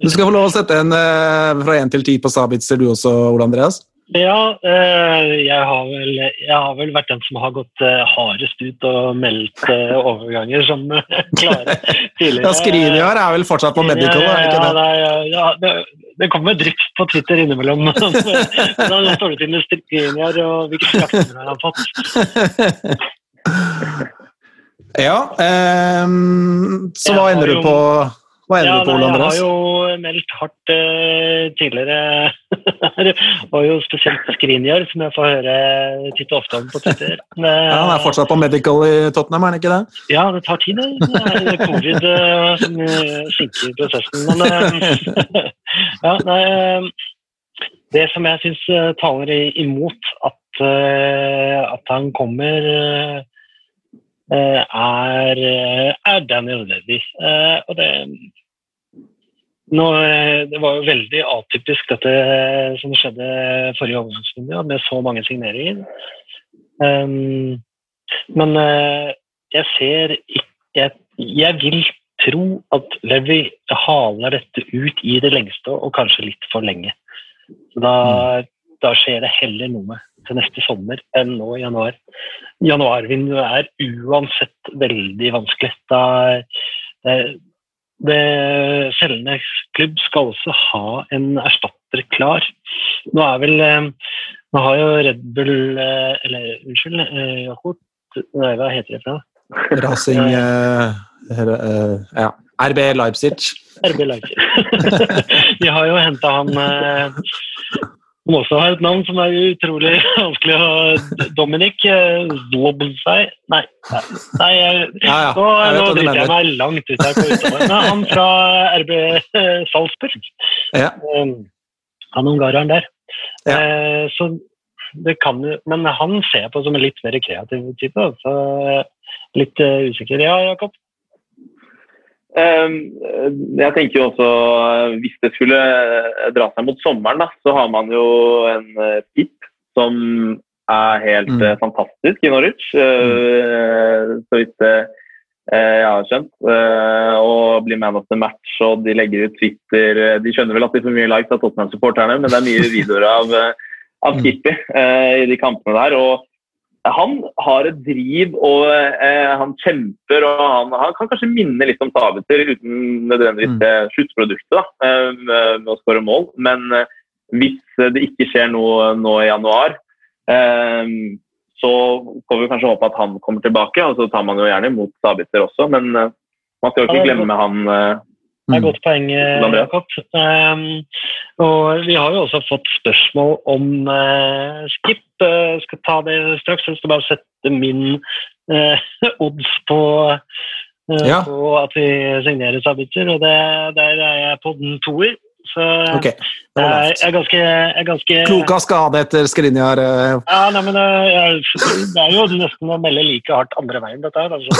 Du skal få lov å sette en eh, fra 1 til 10 på Sabitzer, du også, Ole Andreas? Ja, eh, jeg har, vel, jeg har vel vært den som har gått eh, hardest ut og meldt eh, overganger som klare tidligere. Ja, Skriniar er vel fortsatt på medical, Ja, ikke det? nei, ja, det, det kommer drypp på Twitter innimellom. da står det til med Skriniar og hvilke han har fått. Ja, ehm, så hva ender du på, hva ender Ja, du på, Ole Andreas? jeg har jo meldt hardt uh, tidligere. Var jo spesielt Skriniar, som jeg får høre titt og ofte om på Twitter. Ja, han er fortsatt på medical i Tottenham, er han ikke det? Ja, det tar tid, det. Er covid eh, som eh, sinker prosessen. Men uh, ja, nei, eh, det som jeg syns taler imot at, eh, at han kommer, eh, eh, er, eh, er Daniel Levy. Eh, Og det nå, eh, det var jo veldig atypisk dette som skjedde forrige overgangsrunde, med så mange signeringer. Um, men eh, jeg ser ikke jeg, jeg vil tro at Levi haler dette ut i det lengste, og kanskje litt for lenge. Da, da skjer det heller noe til neste sommer enn nå i januar. Januarvinduet er uansett veldig vanskelig. Da, det, det selgende klubb skal også ha en erstatter klar. Nå er vel eh, Nå har jo Red Bull eh, Eller unnskyld, eh, Jakob. Nei, hva heter det for noe? Racing eh, her- eh, ja. RB Leipzig. RB Leipzig. De har jo henta han eh, som også har et navn som er utrolig vanskelig å Dominic eh, Zlobzai Nei, nei, nei jeg, Ja, ja, nå, nå driter jeg meg langt ut her på utover. Han fra RB eh, Salzburg, Ja. eh, han ungareren der. Ja. Eh, så det kan jo Men han ser jeg på som en litt mer kreativ type. Så litt eh, usikker. Ja, Jakob? Ehm, Jeg tenker jo også eh, Hvis det skulle eh, dra seg mot sommeren, da, så har man jo en eh, Pip som er helt Mm. eh, fantastisk i Norwich. Mm. Så vidt eh, jeg har skjønt. Eh, Og blir man of the match, og de legger ut Twitter eh, De skjønner vel at de får mye likes av Tottenham-supporterne, men det er mye videoer av, eh, av Mm. Skippy eh, i de kampene der. og han har et driv og eh, han kjemper og han, han kan kanskje minne litt om Sabitzer uten nødvendigvis Mm. det sluttproduktet da, eh, med å skåre mål. Men eh, hvis det ikke skjer noe nå i januar, eh, så får vi kanskje håpe at han kommer tilbake. Og så tar man jo gjerne imot Sabitzer også, men eh, man skal jo ikke glemme han, Det er et godt poeng, eh, Jakob. Um, og vi har jo også fått spørsmål om eh, Skip. Uh, skal ta det straks. Jeg skal bare sette min odds på, eh, Ja. på at vi signerer Sabitzer, og det, der er jeg på den toer. Så okay. jeg, er ganske, jeg er ganske Klok av skade etter Skrinjar. eh, Ja, nei, men eh, jeg, Det er jo nesten å melde like hardt andre veien, dette her. Altså.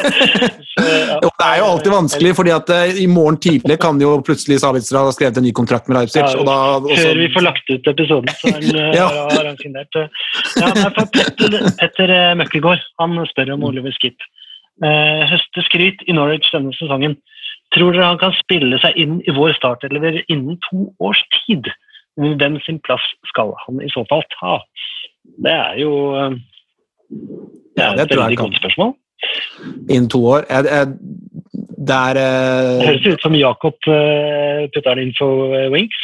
Så, ja. Jo, det er jo alltid vanskelig, fordi at eh, i morgen tidlig kan jo plutselig Sabitzer ha skrevet en ny kontrakt med Leipzig. Ja, og da, også... Før vi får lagt ut episoden, så er han, Ja. har han signert. Ja, for Petter, Petter Møkkelgaard han spør om Oliver Skip. Eh, høster skryt i Norwich denne sesongen. Tror dere han kan spille seg inn i vår startelver innen to års tid? Hvem sin plass skal han i så fall ta? Det er jo det det Ja, er det et veldig godt spørsmål. innen to år jeg, jeg, Det er Det eh, høres ut som Jakob uh, putter den inn for eh, Winks.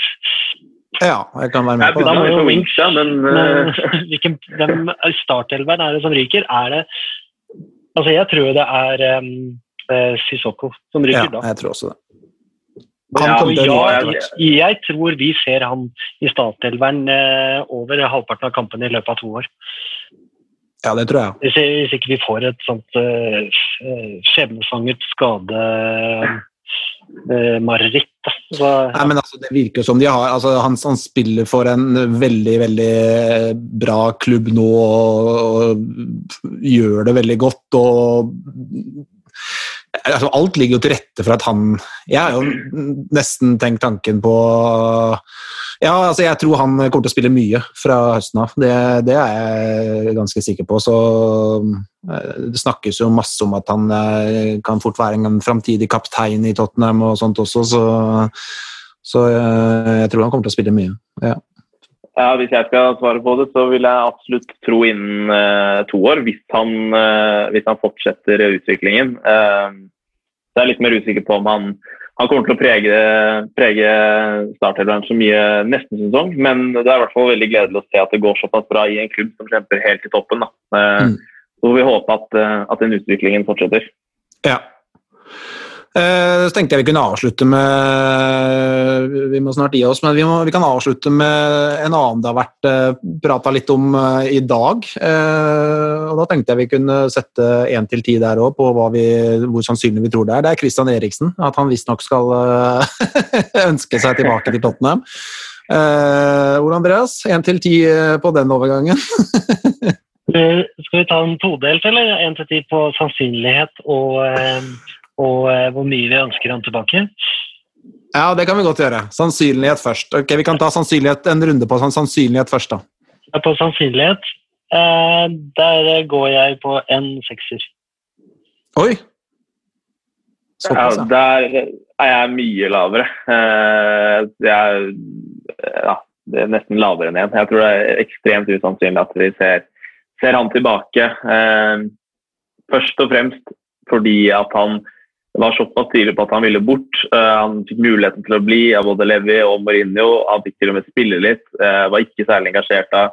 Ja, jeg kan være med på det. det. må jo for Winks, ja, men Men eh, hvilken hvem startelveren er det som ryker? Er det Altså, jeg tror det er um, eh, Sissoko som Ja, da. jeg tror også det. Ja, ja, jeg, jeg tror vi ser han i Statelveren eh, over halvparten av kampene i løpet av to år. Ja, det tror jeg. Hvis, hvis ikke vi får et sånt uh, skjebnesvangert skademareritt. da. Så, Nei, men altså, Det virker som de har altså, han, han spiller for en veldig veldig bra klubb nå og, og gjør det veldig godt. og altså, Alt ligger jo til rette for at han Jeg har jo nesten tenkt tanken på Ja, altså jeg tror han kommer til å spille mye fra høsten av. Det, det er jeg ganske sikker på. Så eh, det snakkes jo masse om at han eh, kan fort være en framtidig kaptein i Tottenham og sånt også, så, så eh, jeg tror han kommer til å spille mye. Ja. ja, hvis jeg skal svare på det, så vil jeg absolutt tro innen uh, to år, hvis han, uh, hvis han fortsetter utviklingen. Eh, så jeg er litt mer usikker på om han, han kommer til å prege, prege så mye neste sesong, men det er i hvert fall veldig gledelig å se at det går såpass bra i en klubb som kjemper helt i toppen. Da. Eh, Mm. Så får vi håpe at, eh, at den utviklingen fortsetter. Ja. Eh, Så tenkte jeg vi kunne avslutte med Vi må snart gi oss, men vi, må, vi kan avslutte med en annen det har vært uh, prata litt om eh, i dag. Eh, og Da tenkte jeg vi kunne sette én til ti der òg, på hva vi, hvor sannsynlig vi tror det er. Det er Christian Eriksen. At han visstnok skal eh, ønske seg tilbake til Tottenham. Uh, Ole Andreas, én til ti eh, på den overgangen? Eh, Skal vi ta en todelt, eller? En til ti på sannsynlighet og, eh, og eh, hvor mye vi ønsker han tilbake? Ja, det kan vi godt gjøre. Sannsynlighet først. Ok, Vi kan ta sannsynlighet, en runde på sånn sannsynlighet først, da. Ja, På sannsynlighet, eh, der går jeg på en sekser. Oi! Såpass, ja. der er jeg mye lavere. Eh, Jeg, ja, det er nesten lavere enn én. Jeg tror det er ekstremt usannsynlig at vi ser, ser han tilbake. Eh, Først og fremst fordi at han var såpass tydelig på at han ville bort. Eh, Han fikk muligheten til å bli av både Levi og Mourinho. Han fikk til og med spille litt. eh, Var ikke særlig engasjert da.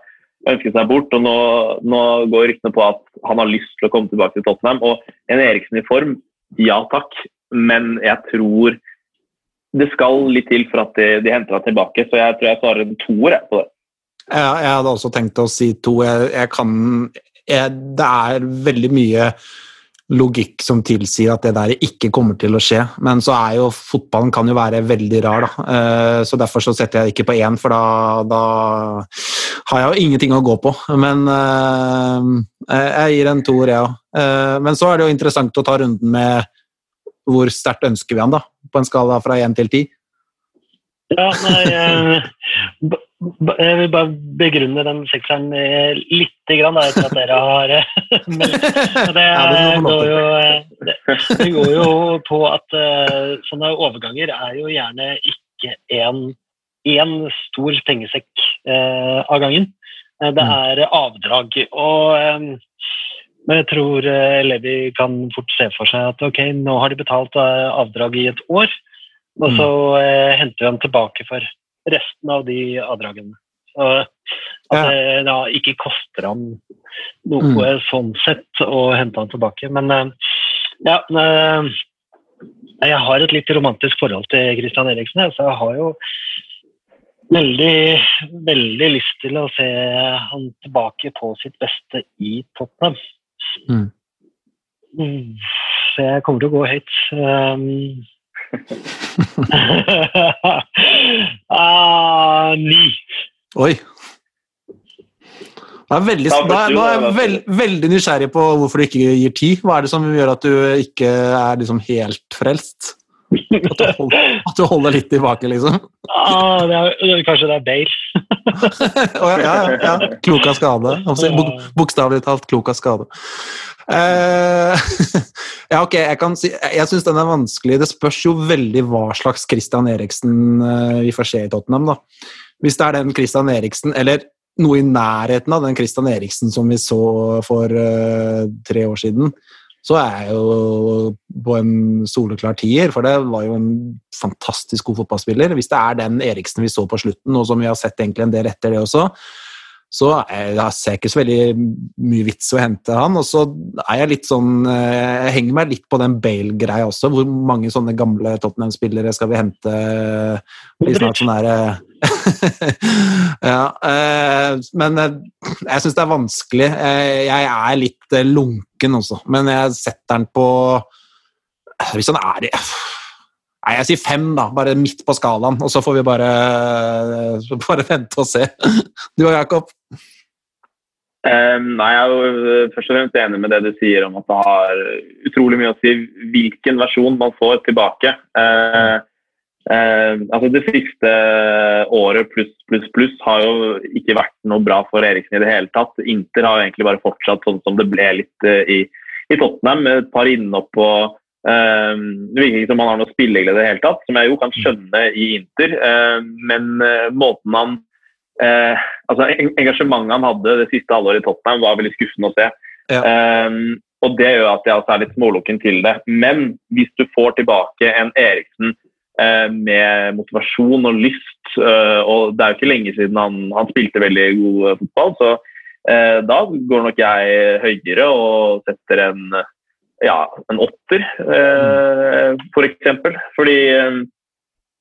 Ønsket seg bort. og Nå, nå går ryktene på at han har lyst til å komme tilbake til Tottenham. Og en Eriksen i form, ja takk. Men jeg tror det skal litt til for at de, de henter han tilbake. Så jeg tror jeg svarer en toer på det. Ja, jeg hadde også tenkt å si to. Jeg, jeg kan jeg, Det er veldig mye logikk som tilsier at det der ikke kommer til å skje. Men så er jo fotballen kan jo være veldig rar, da. Eh, Så derfor så setter jeg ikke på én, for da, da har jeg jo ingenting å gå på. Men eh, jeg gir en toer, jeg òg. Men så er det jo interessant å ta runden med hvor sterkt ønsker vi han, da? På en skala fra én til ti? Ja, nei, eh, jeg vil bare begrunne den sekseren litt grann, da, etter at dere har eh, meldt. Det, går jo, eh, det, det går jo på at eh, sånne overganger er jo gjerne ikke en, en stor pengesekk eh, av gangen. Eh, Det Mm. er avdrag. Og eh, men jeg tror eh, Levi kan fort se for seg at ok, nå har de betalt eh, avdrag i et år, og så eh, henter vi ham tilbake for resten av de avdragene. Så at det da ikke koster ham noe sånn sett å hente han tilbake. Men eh, ja, eh, Jeg har et litt romantisk forhold til Christian Eriksen. Så jeg har jo veldig, veldig lyst til å se han tilbake på sitt beste i Tottenham. Mm. Mm, Så jeg kommer til å gå høyt. Ah, ni. Oi. Er veldig, Da nå er jeg veld, veldig nysgjerrig på hvorfor du ikke gir ti. Hva er det som gjør at du ikke er liksom helt frelst? At du holder, at du holder litt tilbake, liksom? Ah, det er, kanskje det er Bale. oh, ja, ja, ja. Klok av skade. Bokstavelig talt klok av skade. Uh, ja, ok, jeg kan si Jeg syns den er vanskelig. Det spørs jo veldig hva slags Christian Eriksen eh, vi får se i Tottenham. da. Hvis det er den Christian Eriksen, eller noe i nærheten av den Christian Eriksen som vi så for uh, tre år siden, så er jeg jo på en soleklar tier, for det var jo en fantastisk god fotballspiller. Hvis det er den Eriksen vi så på slutten, og som vi har sett egentlig en del etter det også, så er, jeg ser jeg ikke så veldig mye vits å hente han. Og så er jeg litt sånn eh, Jeg henger meg litt på den Bale-greia også. Hvor mange sånne gamle Tottenham-spillere skal vi hente? Blir snart sånn der, eh, ja, eh, men eh, jeg syns det er vanskelig. Eh, Jeg er litt eh, lunken også, men jeg setter den på Hvis han er i Nei, jeg sier fem, da. Bare midt på skalaen. Og så får vi bare, bare vente og se. Du og Jakob? Um, nei, Jeg er jo først og fremst enig med det du sier om at det har utrolig mye å si hvilken versjon man får tilbake. Uh, uh, altså Det siste året pluss pluss pluss har jo ikke vært noe bra for Eriksen i det hele tatt. Inter har jo egentlig bare fortsatt sånn som det ble litt uh, i, i Tottenham. med Et par innhopp og eh, Det virker ikke som han har noe spilleglede i det hele tatt, som jeg jo kan skjønne i Inter. Eh, men uh, måten han Eh, altså Engasjementet han hadde det siste halvåret i Tottenham, var veldig skuffende å se. Ja. Eh, og Det gjør at jeg også er litt smålukken til det. Men hvis du får tilbake en Eriksen eh, med motivasjon og lyst, eh, og det er jo ikke lenge siden han, han spilte veldig god eh, fotball, så eh, da går nok jeg høyere og setter en ja, en åtter, eh, for eksempel. Fordi eh,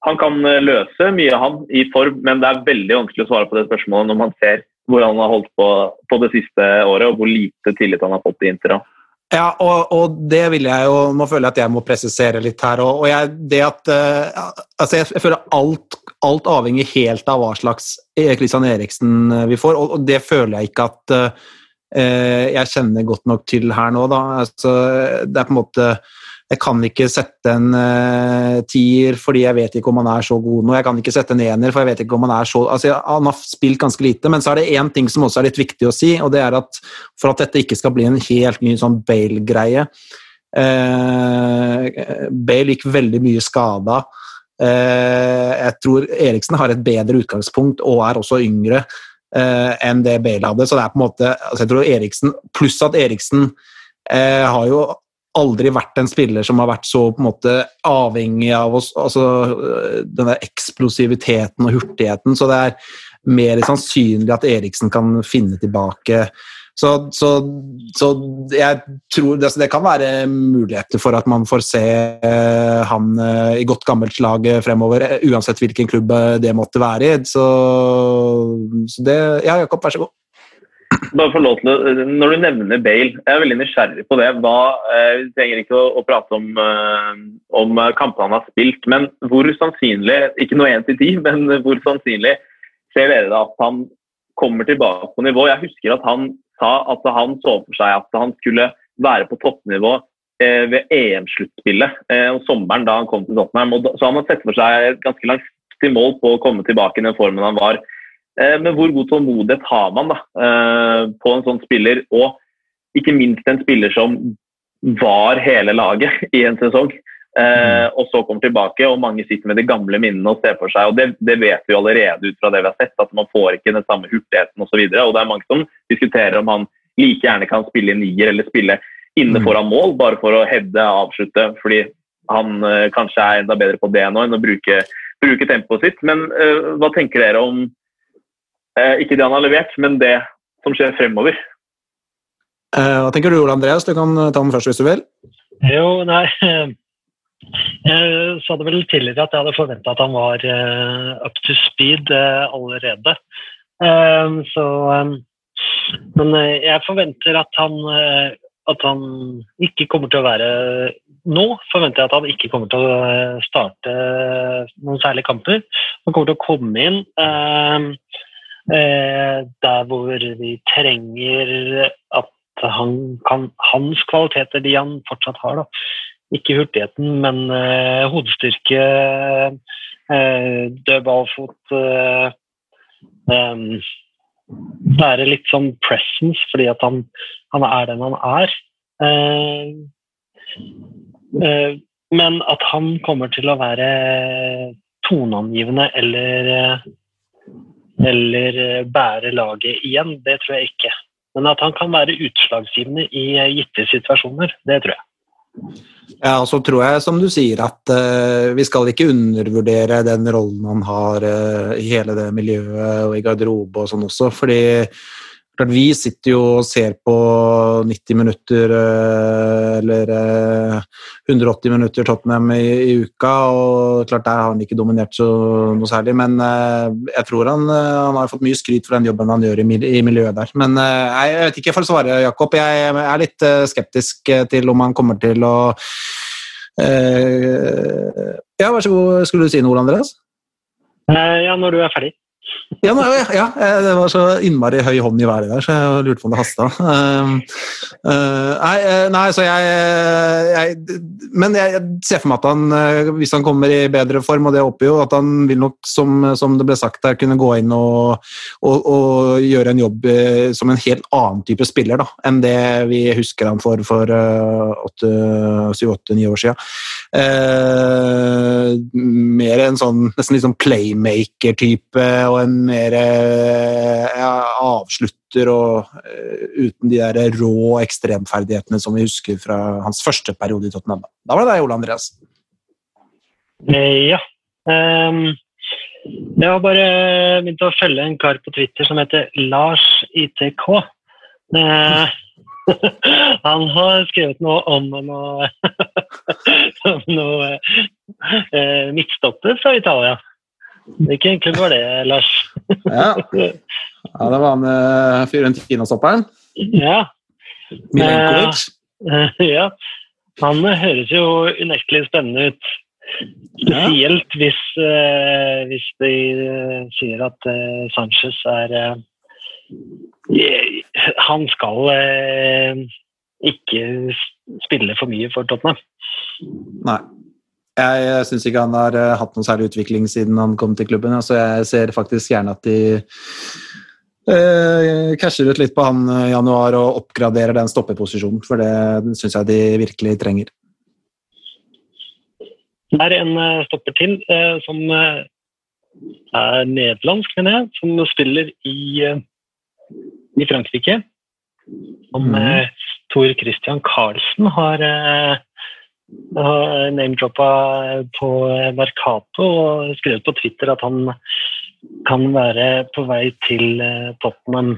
han kan eh, løse mye, han, i form, men det er veldig vanskelig å svare på det spørsmålet når man ser hvor han har holdt på på det siste året, og hvor lite tillit han har fått i Inter. Ja, og, og det vil jeg jo Nå føler jeg at jeg må presisere litt her. Og, og jeg, det at uh, altså jeg, føler alt, alt avhenger helt av hva slags Kristian Eriksen eh, vi får, og, og det føler jeg ikke at uh, jeg kjenner godt nok til her nå, da. Altså, det er på en måte Jeg kan ikke sette en uh, tier fordi jeg vet ikke om han er så god nå. Jeg kan ikke sette en ener, for jeg vet ikke om han er så altså, Han har spilt ganske lite, men så er det én ting som også er litt viktig å si, og det er at for at dette ikke skal bli en helt ny sånn Bale-greie uh, Bale gikk veldig mye skada. Uh, jeg tror Eriksen har et bedre utgangspunkt og er også yngre uh, enn det Bale hadde. Så det er på en måte altså jeg tror Eriksen, Pluss at Eriksen uh, har jo aldri vært en spiller som har vært så på en måte avhengig av oss, altså øh, den der eksplosiviteten og hurtigheten, så det er mer sannsynlig at Eriksen kan finne tilbake. Så, så, så jeg tror det, det kan være muligheter for at man får se øh, han øh, i godt gammelt slag fremover, uansett hvilken klubb det måtte være i. Så, så det Ja, Jakob, vær så god. Bare få lov til å, Når du nevner Bale, jeg er veldig nysgjerrig på det. Hva, eh, vi trenger ikke å, å prate om, eh, om kampene han har spilt, men hvor sannsynlig, ikke noe én til ti, men hvor sannsynlig ser dere da at han kommer tilbake på nivå? Jeg husker at han sa at han så for seg at han skulle være på toppnivå eh, ved EM-sluttspillet eh, om sommeren da han kom til Tottenham. Så han har sett for seg et ganske langt til mål på å komme tilbake i den formen han var. Eh, Men hvor god tålmodighet har man da, eh, på en sånn spiller, og ikke minst en spiller som var hele laget i en sesong, eh, og så kommer tilbake, og mange sitter med de gamle minnene og ser for seg, og det, det vet vi allerede ut fra det vi har sett, at man får ikke den samme hurtigheten osv. Og, så og det er mange som diskuterer om han like gjerne kan spille nier eller spille inne Mm. foran mål, bare for å hevde avslutte, fordi han kanskje er enda bedre på det nå enn å bruke, bruke tempoet sitt. Men uh, hva tenker dere om ikke det han har levert, men det som skjer fremover. Eh, Hva tenker du, Ole Andreas? Du kan ta den først hvis du vil. Jo, nei Jeg sa det vel tidligere at jeg hadde forventa at han var eh, up to speed eh, allerede. Eh, så eh, Men eh, jeg forventer at han, eh, at han ikke kommer til å være Nå forventer jeg at han ikke kommer til å eh, starte noen særlige kamper. Han kommer til å komme inn eh, eh, der hvor vi trenger at han kan, hans kvaliteter, de han fortsatt har, da. Ikke hurtigheten, men eh, hodestyrke, eh, dødballfot eh, eh, Være litt sånn presence, fordi at han, han er den han er. Eh, eh, men at han kommer til å være toneangivende eller eh, eller eh, bære laget igjen, det tror jeg ikke. Men at han kan være utslagsgivende i eh, gitte situasjoner, det tror jeg. Ja, og så tror jeg, som du sier, at uh, vi skal ikke undervurdere den rollen han har uh, i hele det miljøet og i garderobe og sånn også, fordi klart, vi sitter jo og ser på 90 minutter eh, eller eh, 180 minutter Tottenham i, i uka, og klart der har han ikke dominert så noe særlig, men eh, jeg tror han, eh, han har fått mye skryt for den jobben han gjør i, i miljøet der. Men eh, jeg vet ikke for å svare, Jakob. Jeg er litt eh, skeptisk eh, til om han kommer til å Eh, ja, vær så god. Skulle du si noe, Andreas? Eh, ja, når du er ferdig. Ja, nei, ja, eh, det var så innmari høy hånd i været der, så jeg lurte på om det hasta. Eh, eh, nei, eh, nei, så jeg, jeg Men jeg ser for meg at han, hvis han kommer i bedre form, og det håper jo, at han vil nok, som, som det ble sagt her, kunne gå inn og, og, og gjøre en jobb som en helt annen type spiller da, enn det vi husker han for for syv-åtte-ni år siden. Mer en sånn nesten litt sånn playmaker-type og en mer eh, avslutter og eh, uten de der rå ekstremferdighetene som vi husker fra hans første periode i Tottenham. Da var det deg, Ole Andreas. Eh, ja. Um, jeg har bare begynt å følge en kar på Twitter som heter Lars ITK. Uh, han har skrevet noe om noe, om noe eh, midtstopper fra Italia. Hvilken egentlig var det, Lars? Ja, ja det var han uh, Fiorentina-stopperen. Ja. Milenkovic. Uh, ja. Han høres jo unektelig spennende ut. Spesielt hvis, uh, hvis de sier at Sanchez er Han skal ikke spille for mye for Tottenham. Nei. Jeg syns ikke han har eh, hatt noen særlig utvikling siden han kom til klubben. Så jeg ser faktisk gjerne at de eh, casher ut litt på han eh, i januar og oppgraderer den stoppeposisjonen, for det syns jeg de virkelig trenger. Det er en stopper til som er nederlandsk, mener jeg, som spiller i, i Frankrike. Som mm. Tor Christian Karlsen har name-droppa på Mercato og skrevet på Twitter at han kan være på vei til eh, Tottenham.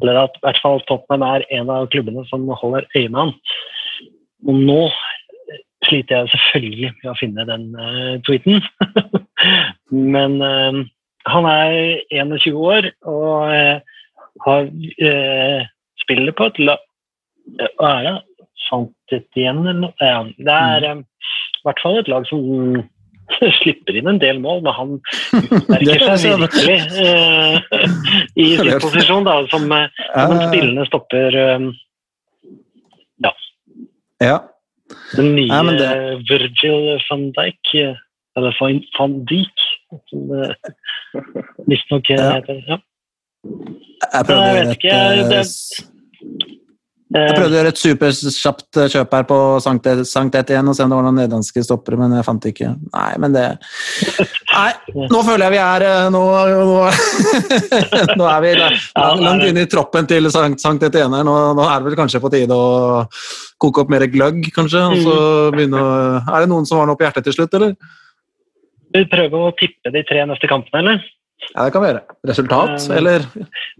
Eller at i hvert fall Tottenham er en av klubbene som holder øye med han. Og nå sliter jeg selvfølgelig med å finne den eh, tweeten. Men eh, han er 21 år og eh, har, eh, spiller på et lag Hva er det? Santet igjen? Ja, det er eh, i hvert fall et lag som slipper inn en del mål, men han utmerker seg virkelig eh, i sin posisjon da, som, eh, som en spillende stopper. eh, Ja. Den nye Ja, det- Virgil van Dijk, eller van, Dijk, som det visstnok heter. Ja. Jeg prøver, Jeg vet et, ikke, det- jeg prøvde å gjøre et superkjapt eh, kjøp her på Sankt E- igjen og se om det var noen nederlandske stoppere, men jeg fant ikke. Nei, men det Nei, nå føler jeg vi er eh, Nå, nå, nå er vi langt, inne i troppen til Sankt, Sankt Etienne. her. Nå, nå er det vel kanskje på tide å koke opp mer gløgg, kanskje? Og så Mm. begynne å Er det noen som har noe på hjertet til slutt, eller? Vi prøver å tippe de tre neste kampene, eller? Ja, det kan vi gjøre. Resultat, Um, eller?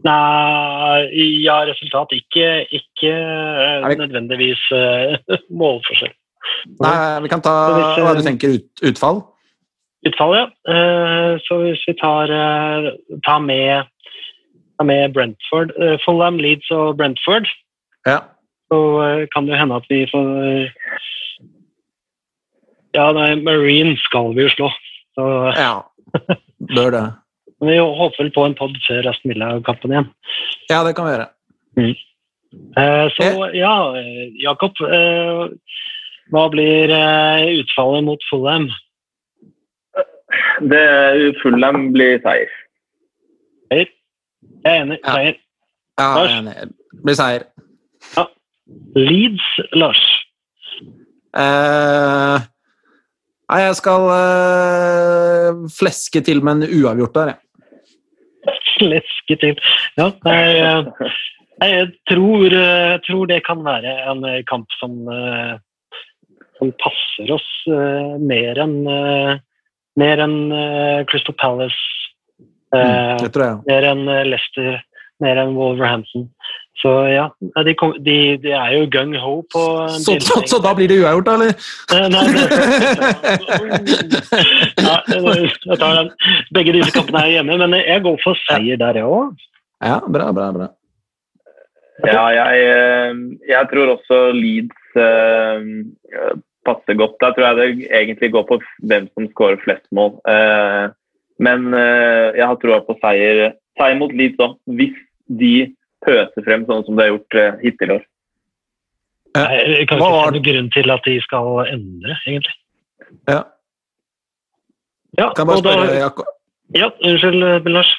Nei, ja, resultat. Ikke, ikke eh, nødvendigvis eh, målforskjell. Nei, vi kan ta hvis, eh, hva du tenker ut, utfall. Utfall, ja. Eh, Så hvis vi tar, eh, tar, med, tar med Brentford, eh, Fulham, Leeds og Brentford, Ja. så eh, kan det hende at vi får Ja, nei, Marine skal vi jo slå. Så ja. Bør det. Vi håper vel på en pod før Aston Villa-kampen igjen. Ja, det kan vi gjøre. Eh, Så ja, eh, Jakob. eh, Hva blir eh, utfallet mot Fulham? Det Fulham blir seier. Seier? Jeg er enig. Seier. Ja, ja jeg er enig. Det blir seier. Ja. Leeds, Lars. Eh, nei, jeg skal øh, fleske til med en uavgjort der, jeg. Sleske til. Ja, jeg, eh, jeg tror, jeg, tror det kan være en eh, kamp som, eh, som passer oss eh, mer enn eh, mer enn eh, Crystal Palace, eh, Mm, det tror jeg. mer enn eh, Leicester, mer enn Wolverhampton. Så ja, de, kom, de, de er jo gung-ho på en Så, så, så da blir det uavgjort, da, eller? Nei, Nei, det, ja, jeg tar den. Begge disse kampene er hjemme, men jeg går for seier der, jeg òg. Ja, bra, bra, bra. Ja, jeg, eh, jeg tror også Leeds eh, passer godt. Der tror jeg det egentlig går på hvem som skårer flest mål. Eh, men jeg har troa på seier, seier mot Leeds òg, hvis de pøser frem sånn som det har gjort eh, hittil i år. Jeg kan ikke var- se noen grunn til at de skal endre, egentlig. Ja. Ja, Kan jeg bare spørre, da, Jakob? ja unnskyld, eh, Lars.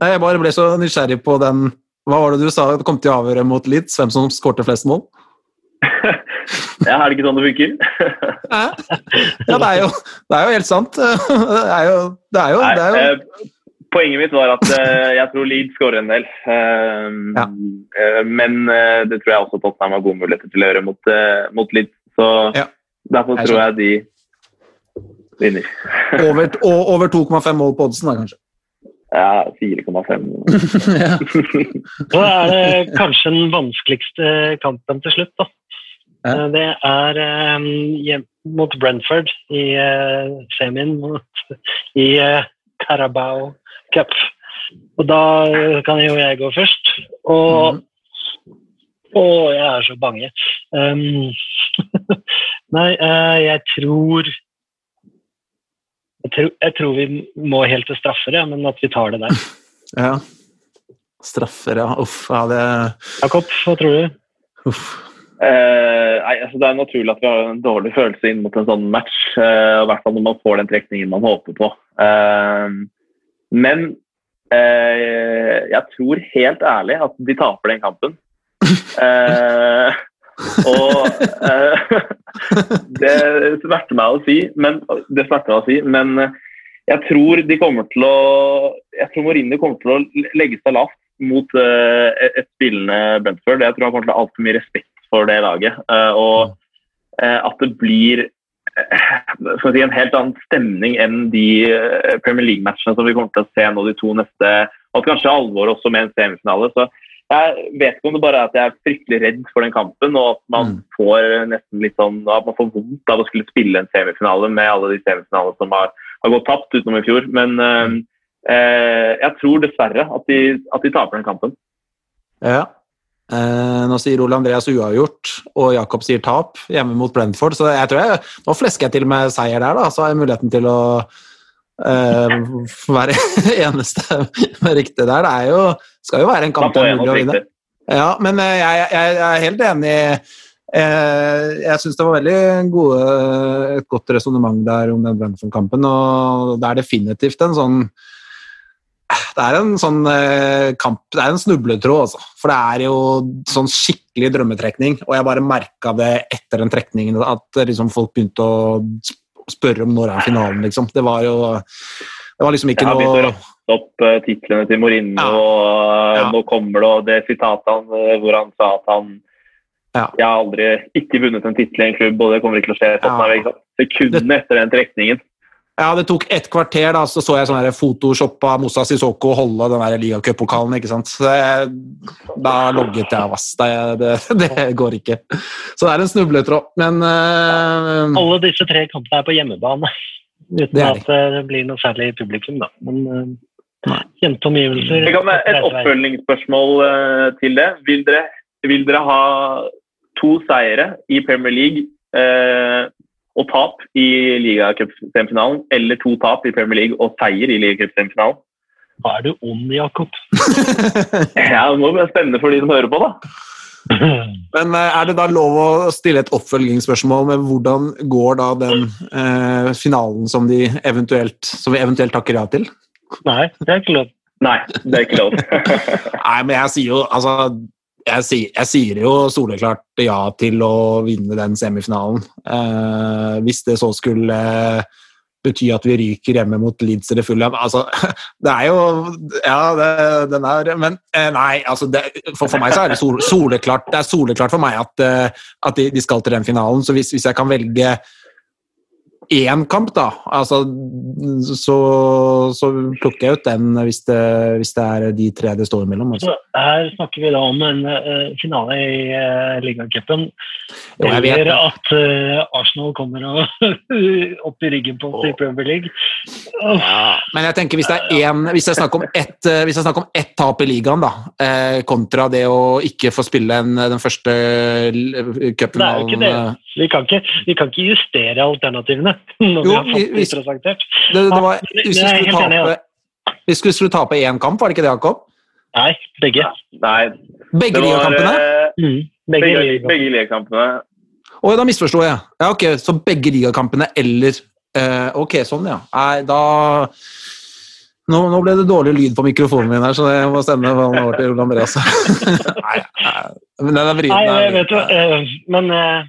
Nei, Jeg bare ble så nysgjerrig på den Hva var det du sa? Det kom til å avgjøre mot Leeds, hvem som skårte flest mål? Ja, er det ikke sånn det funker? Ja, det er jo, det er jo helt sant. Det er jo, det er jo, det er jo eh, poenget mitt var at eh, jeg tror Leeds skårer en del. Ja. eh, men eh, det tror jeg også Tottenham har gode muligheter til å gjøre mot, mot Leeds. Så Ja. derfor Jeg tror jeg de vinner. over, over 2,5 mål på oddsen, da, kanskje. Ja, 4,5. ja. Nå er det kanskje den vanskeligste kampen til slutt, da. Ja. Det er um, hjem- mot Brentford i uh, semien mot, i uh, Carabao Cup. Og da eh, kan jo jeg gå først. Og Å, jeg er så bange. Um, nei, uh, jeg tror jeg tror, jeg tror vi må helt til straffer, ja, men at vi tar det der. ja. Straffer, ja. Uff. Ja, det Jakob, hva tror du? Uff. Uh, nei, altså Det er naturlig at vi har en dårlig følelse inn mot en sånn match. I I hvert fall når man får den trekningen man håper på. Eh, men eh, jeg tror helt ærlig at de taper den kampen. Eh, og eh, det smerter meg å si, men det smerter meg å si, men eh, jeg tror de kommer til å Jeg tror Mourinho kommer til å legge seg lavt mot eh, et- spillende Brentford. Jeg tror han kommer til å ha altfor mye respekt for det laget. eh, og eh, at det blir si, en helt annen stemning enn de eh, Premier League-matchene som vi kommer til å se nå de to neste Og kanskje alvor også med en semifinale. så jeg vet ikke om det bare er at jeg er fryktelig redd for den kampen, og at man Mm. får nesten litt sånn, at man får vondt av å skulle spille en semifinale med alle de semifinalene som har, har gått tapt utenom i fjor. Men eh, eh, jeg tror dessverre at de, at de taper den kampen. Ja. Eh, nå sier Ole Andreas uavgjort, og Jakob sier tap hjemme mot Brentford. Så jeg tror jeg, nå flesker jeg til med seier der, da. Så har jeg muligheten til å eh, være eneste med riktig der. Det er jo, skal jo være en kamp det er mulig å vinne. Ja, men eh, jeg, jeg, jeg er helt enig. Eh, jeg syns det var veldig gode, et godt resonnement der om den Brentford-kampen. Og det er definitivt en sånn Det er en sånn eh, kamp Det er en snubletråd, altså. For det er jo sånn skikkelig drømmetrekning. Og jeg bare merka det etter den trekningen, at liksom folk begynte å spørre om når er finalen, liksom. Det var jo Det var liksom ikke Jeg har begynt å raste opp uh, titlene til Mourinho, Ja. og eh, Ja. nå kommer det og det sitatet han, eh, hvor han sa at han Ja. Jeg har aldri ikke vunnet en tittel i en klubb, og det kommer ikke til å skje. Sekundene etter den trekningen. Ja, det tok et kvarter, da, så så jeg sånn photoshop av Moussa Sissoko holde den ligacuppokalen, ikke sant. Så jeg, da logget jeg av, ass. Det, det, det går ikke. Så det er en snubletråd. Men uh, Alle disse tre kampene er på hjemmebane. Uten Det de. at det blir noe særlig publikum, da. Men uh, kjente omgivelser Jeg kan et oppfølgingsspørsmål eh, til det. Vil dere, vil dere ha to seire i Premier League eh, og tap i ligacupsemifinalen, eller to tap i Premier League og seier i ligacupsemifinalen? Da er du ond, Jakob? Ja, det må være spennende for de som hører på, da. Men eh, er det da lov å stille et oppfølgingsspørsmål med hvordan går da den eh, finalen som, de eventuelt, som vi eventuelt takker ja til? Nei, det er ikke lov. Nei, det er ikke lov. Nei, men jeg sier jo altså jeg sier, jeg sier jo soleklart ja til å vinne den semifinalen. Eh, hvis det så skulle eh, bety at vi ryker hjemme mot Leeds eller Fulham altså, Det er jo Ja, det, den er Men eh, nei, altså det, for, for meg så er det sol, soleklart Det er soleklart for meg at, eh, at de, de skal til den finalen. Så hvis, hvis jeg kan velge én kamp, da, altså, så, så plukker jeg ut den hvis det, hvis det er de tre det står imellom. Altså. Her snakker vi da om en uh, finale i uh, ligacupen. Eller at uh, Arsenal kommer og opp i ryggen på oss i Premier League. Ja, men jeg tenker hvis det er én Hvis om ett, hvis jeg snakker om ett tap i ligaen, da, kontra det å ikke få spille en, den første det er cupfinalen det. Vi kan ikke, vi kan ikke justere alternativene når vi har fått vi- det presentert. det, det var, Hvis vi skulle tape hvis vi skulle tape én kamp, var det ikke det, Jakob? Nei, begge. Nei, Begge ligakampene? eh, Mm, begge, begge, ligaer. begge ligakampene. Oi, da misforsto jeg. Ja, ok, Så begge ligakampene eller eh, Ok, sånn, ja. Nei, da nå, nå ble det dårlig lyd på mikrofonen min her, så jeg må stemme ballen over til Ole Andreas. nei, nei, men den er vrien. Nei, vet du, eh, men eh,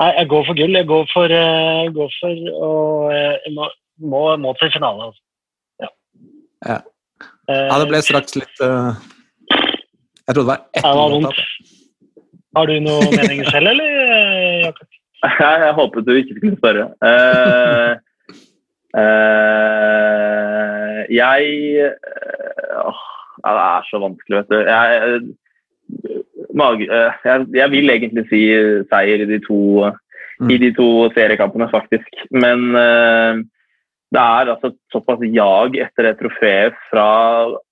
Nei, jeg går for gull. Jeg går for, jeg går for og jeg må, må, må til finale. Altså. Ja. Ja. Eh, Ja, det ble straks litt uh, Jeg trodde det var ett minutt. det var vondt. Har du noe mening selv, eller, eh, Jakob? Jeg, jeg håpet du ikke skulle spørre. Uh, uh, jeg eh, åh, Det er så vanskelig, vet du. Jeg, mage, eh, jeg, jeg vil egentlig si seier i de to, i de to seriekampene, faktisk. Men uh, det er altså såpass jag etter det trofeet fra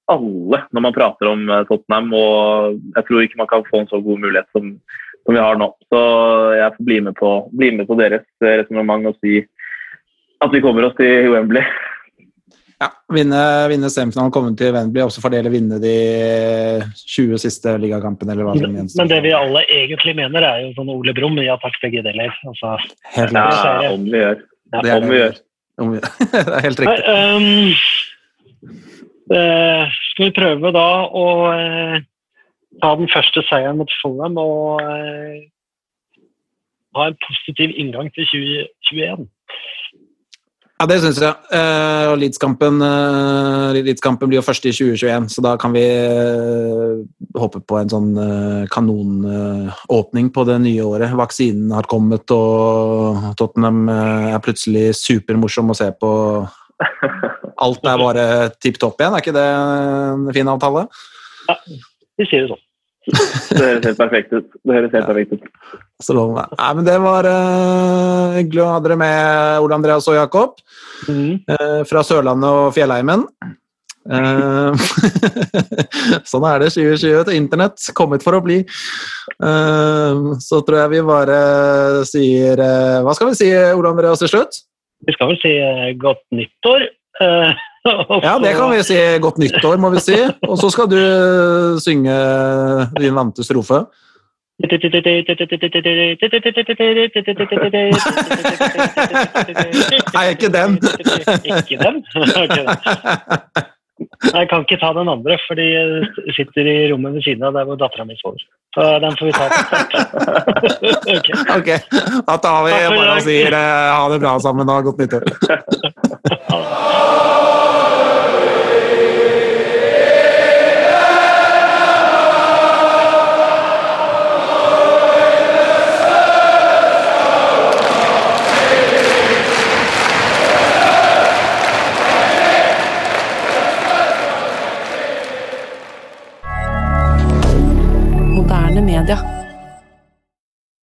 alle når man prater om eh, Tottenham. Og jeg tror ikke man kan få en så god mulighet som, som vi har nå. Så jeg får bli med på, bli med på deres eh, resonnement og si at vi kommer oss til Wembley. Ja, vinne, vinne semifinalen, komme til Wembley, også fordele vinne de 20 siste ligakampene, eller hva som Men, gjenstår. men det vi alle egentlig mener, er jo sånn Ole Brumm, ja takk, begge deler. Altså, Helt Ja, klart. om vi gjør. Ja. Det er Om vi gjør. Om vi- det er helt Nei, riktig. ehm, eh, skal vi prøve da å uh, ta den første seieren mot Fulham og uh, ha en positiv inngang til 2021? Ja, det syns jeg. Eh, og Leeds-kampen uh, Leeds-kampen blir jo først i 2021, så da kan vi uh, håpe på en sånn eh, kanonåpning på det nye året. Vaksinen har kommet, og Tottenham eh, er plutselig supermorsom å se på. Alt er bare tipp topp igjen, er ikke det en fin avtale? Ja, Vi sier det sånn. Det høres helt perfekt ut. Det høres helt perfekt ut. Så lov meg. Nei, men det var uh, hyggelig å ha dere med, Ole Andreas og Jakob. Mm. Uh, fra Sørlandet og Fjellheimen. Eh, sånn er det 2020 til internett. Kommet for å bli. Eh, så tror jeg vi bare sier Hva skal vi si, Ole Andreas, til slutt? Vi skal vel si godt nyttår. Ja, det kan vi si. Godt nyttår, må vi si. Og så skal du eh, synge din vante strofe. Nei, ikke den. Ikke den? Jeg kan ikke ta den andre, for de sitter i rommet ved siden av der hvor dattera mi sover. Så den får vi ta. Ok. Ok, da tar vi bare og sier eh, ha det bra sammen og godt nyttår. d'air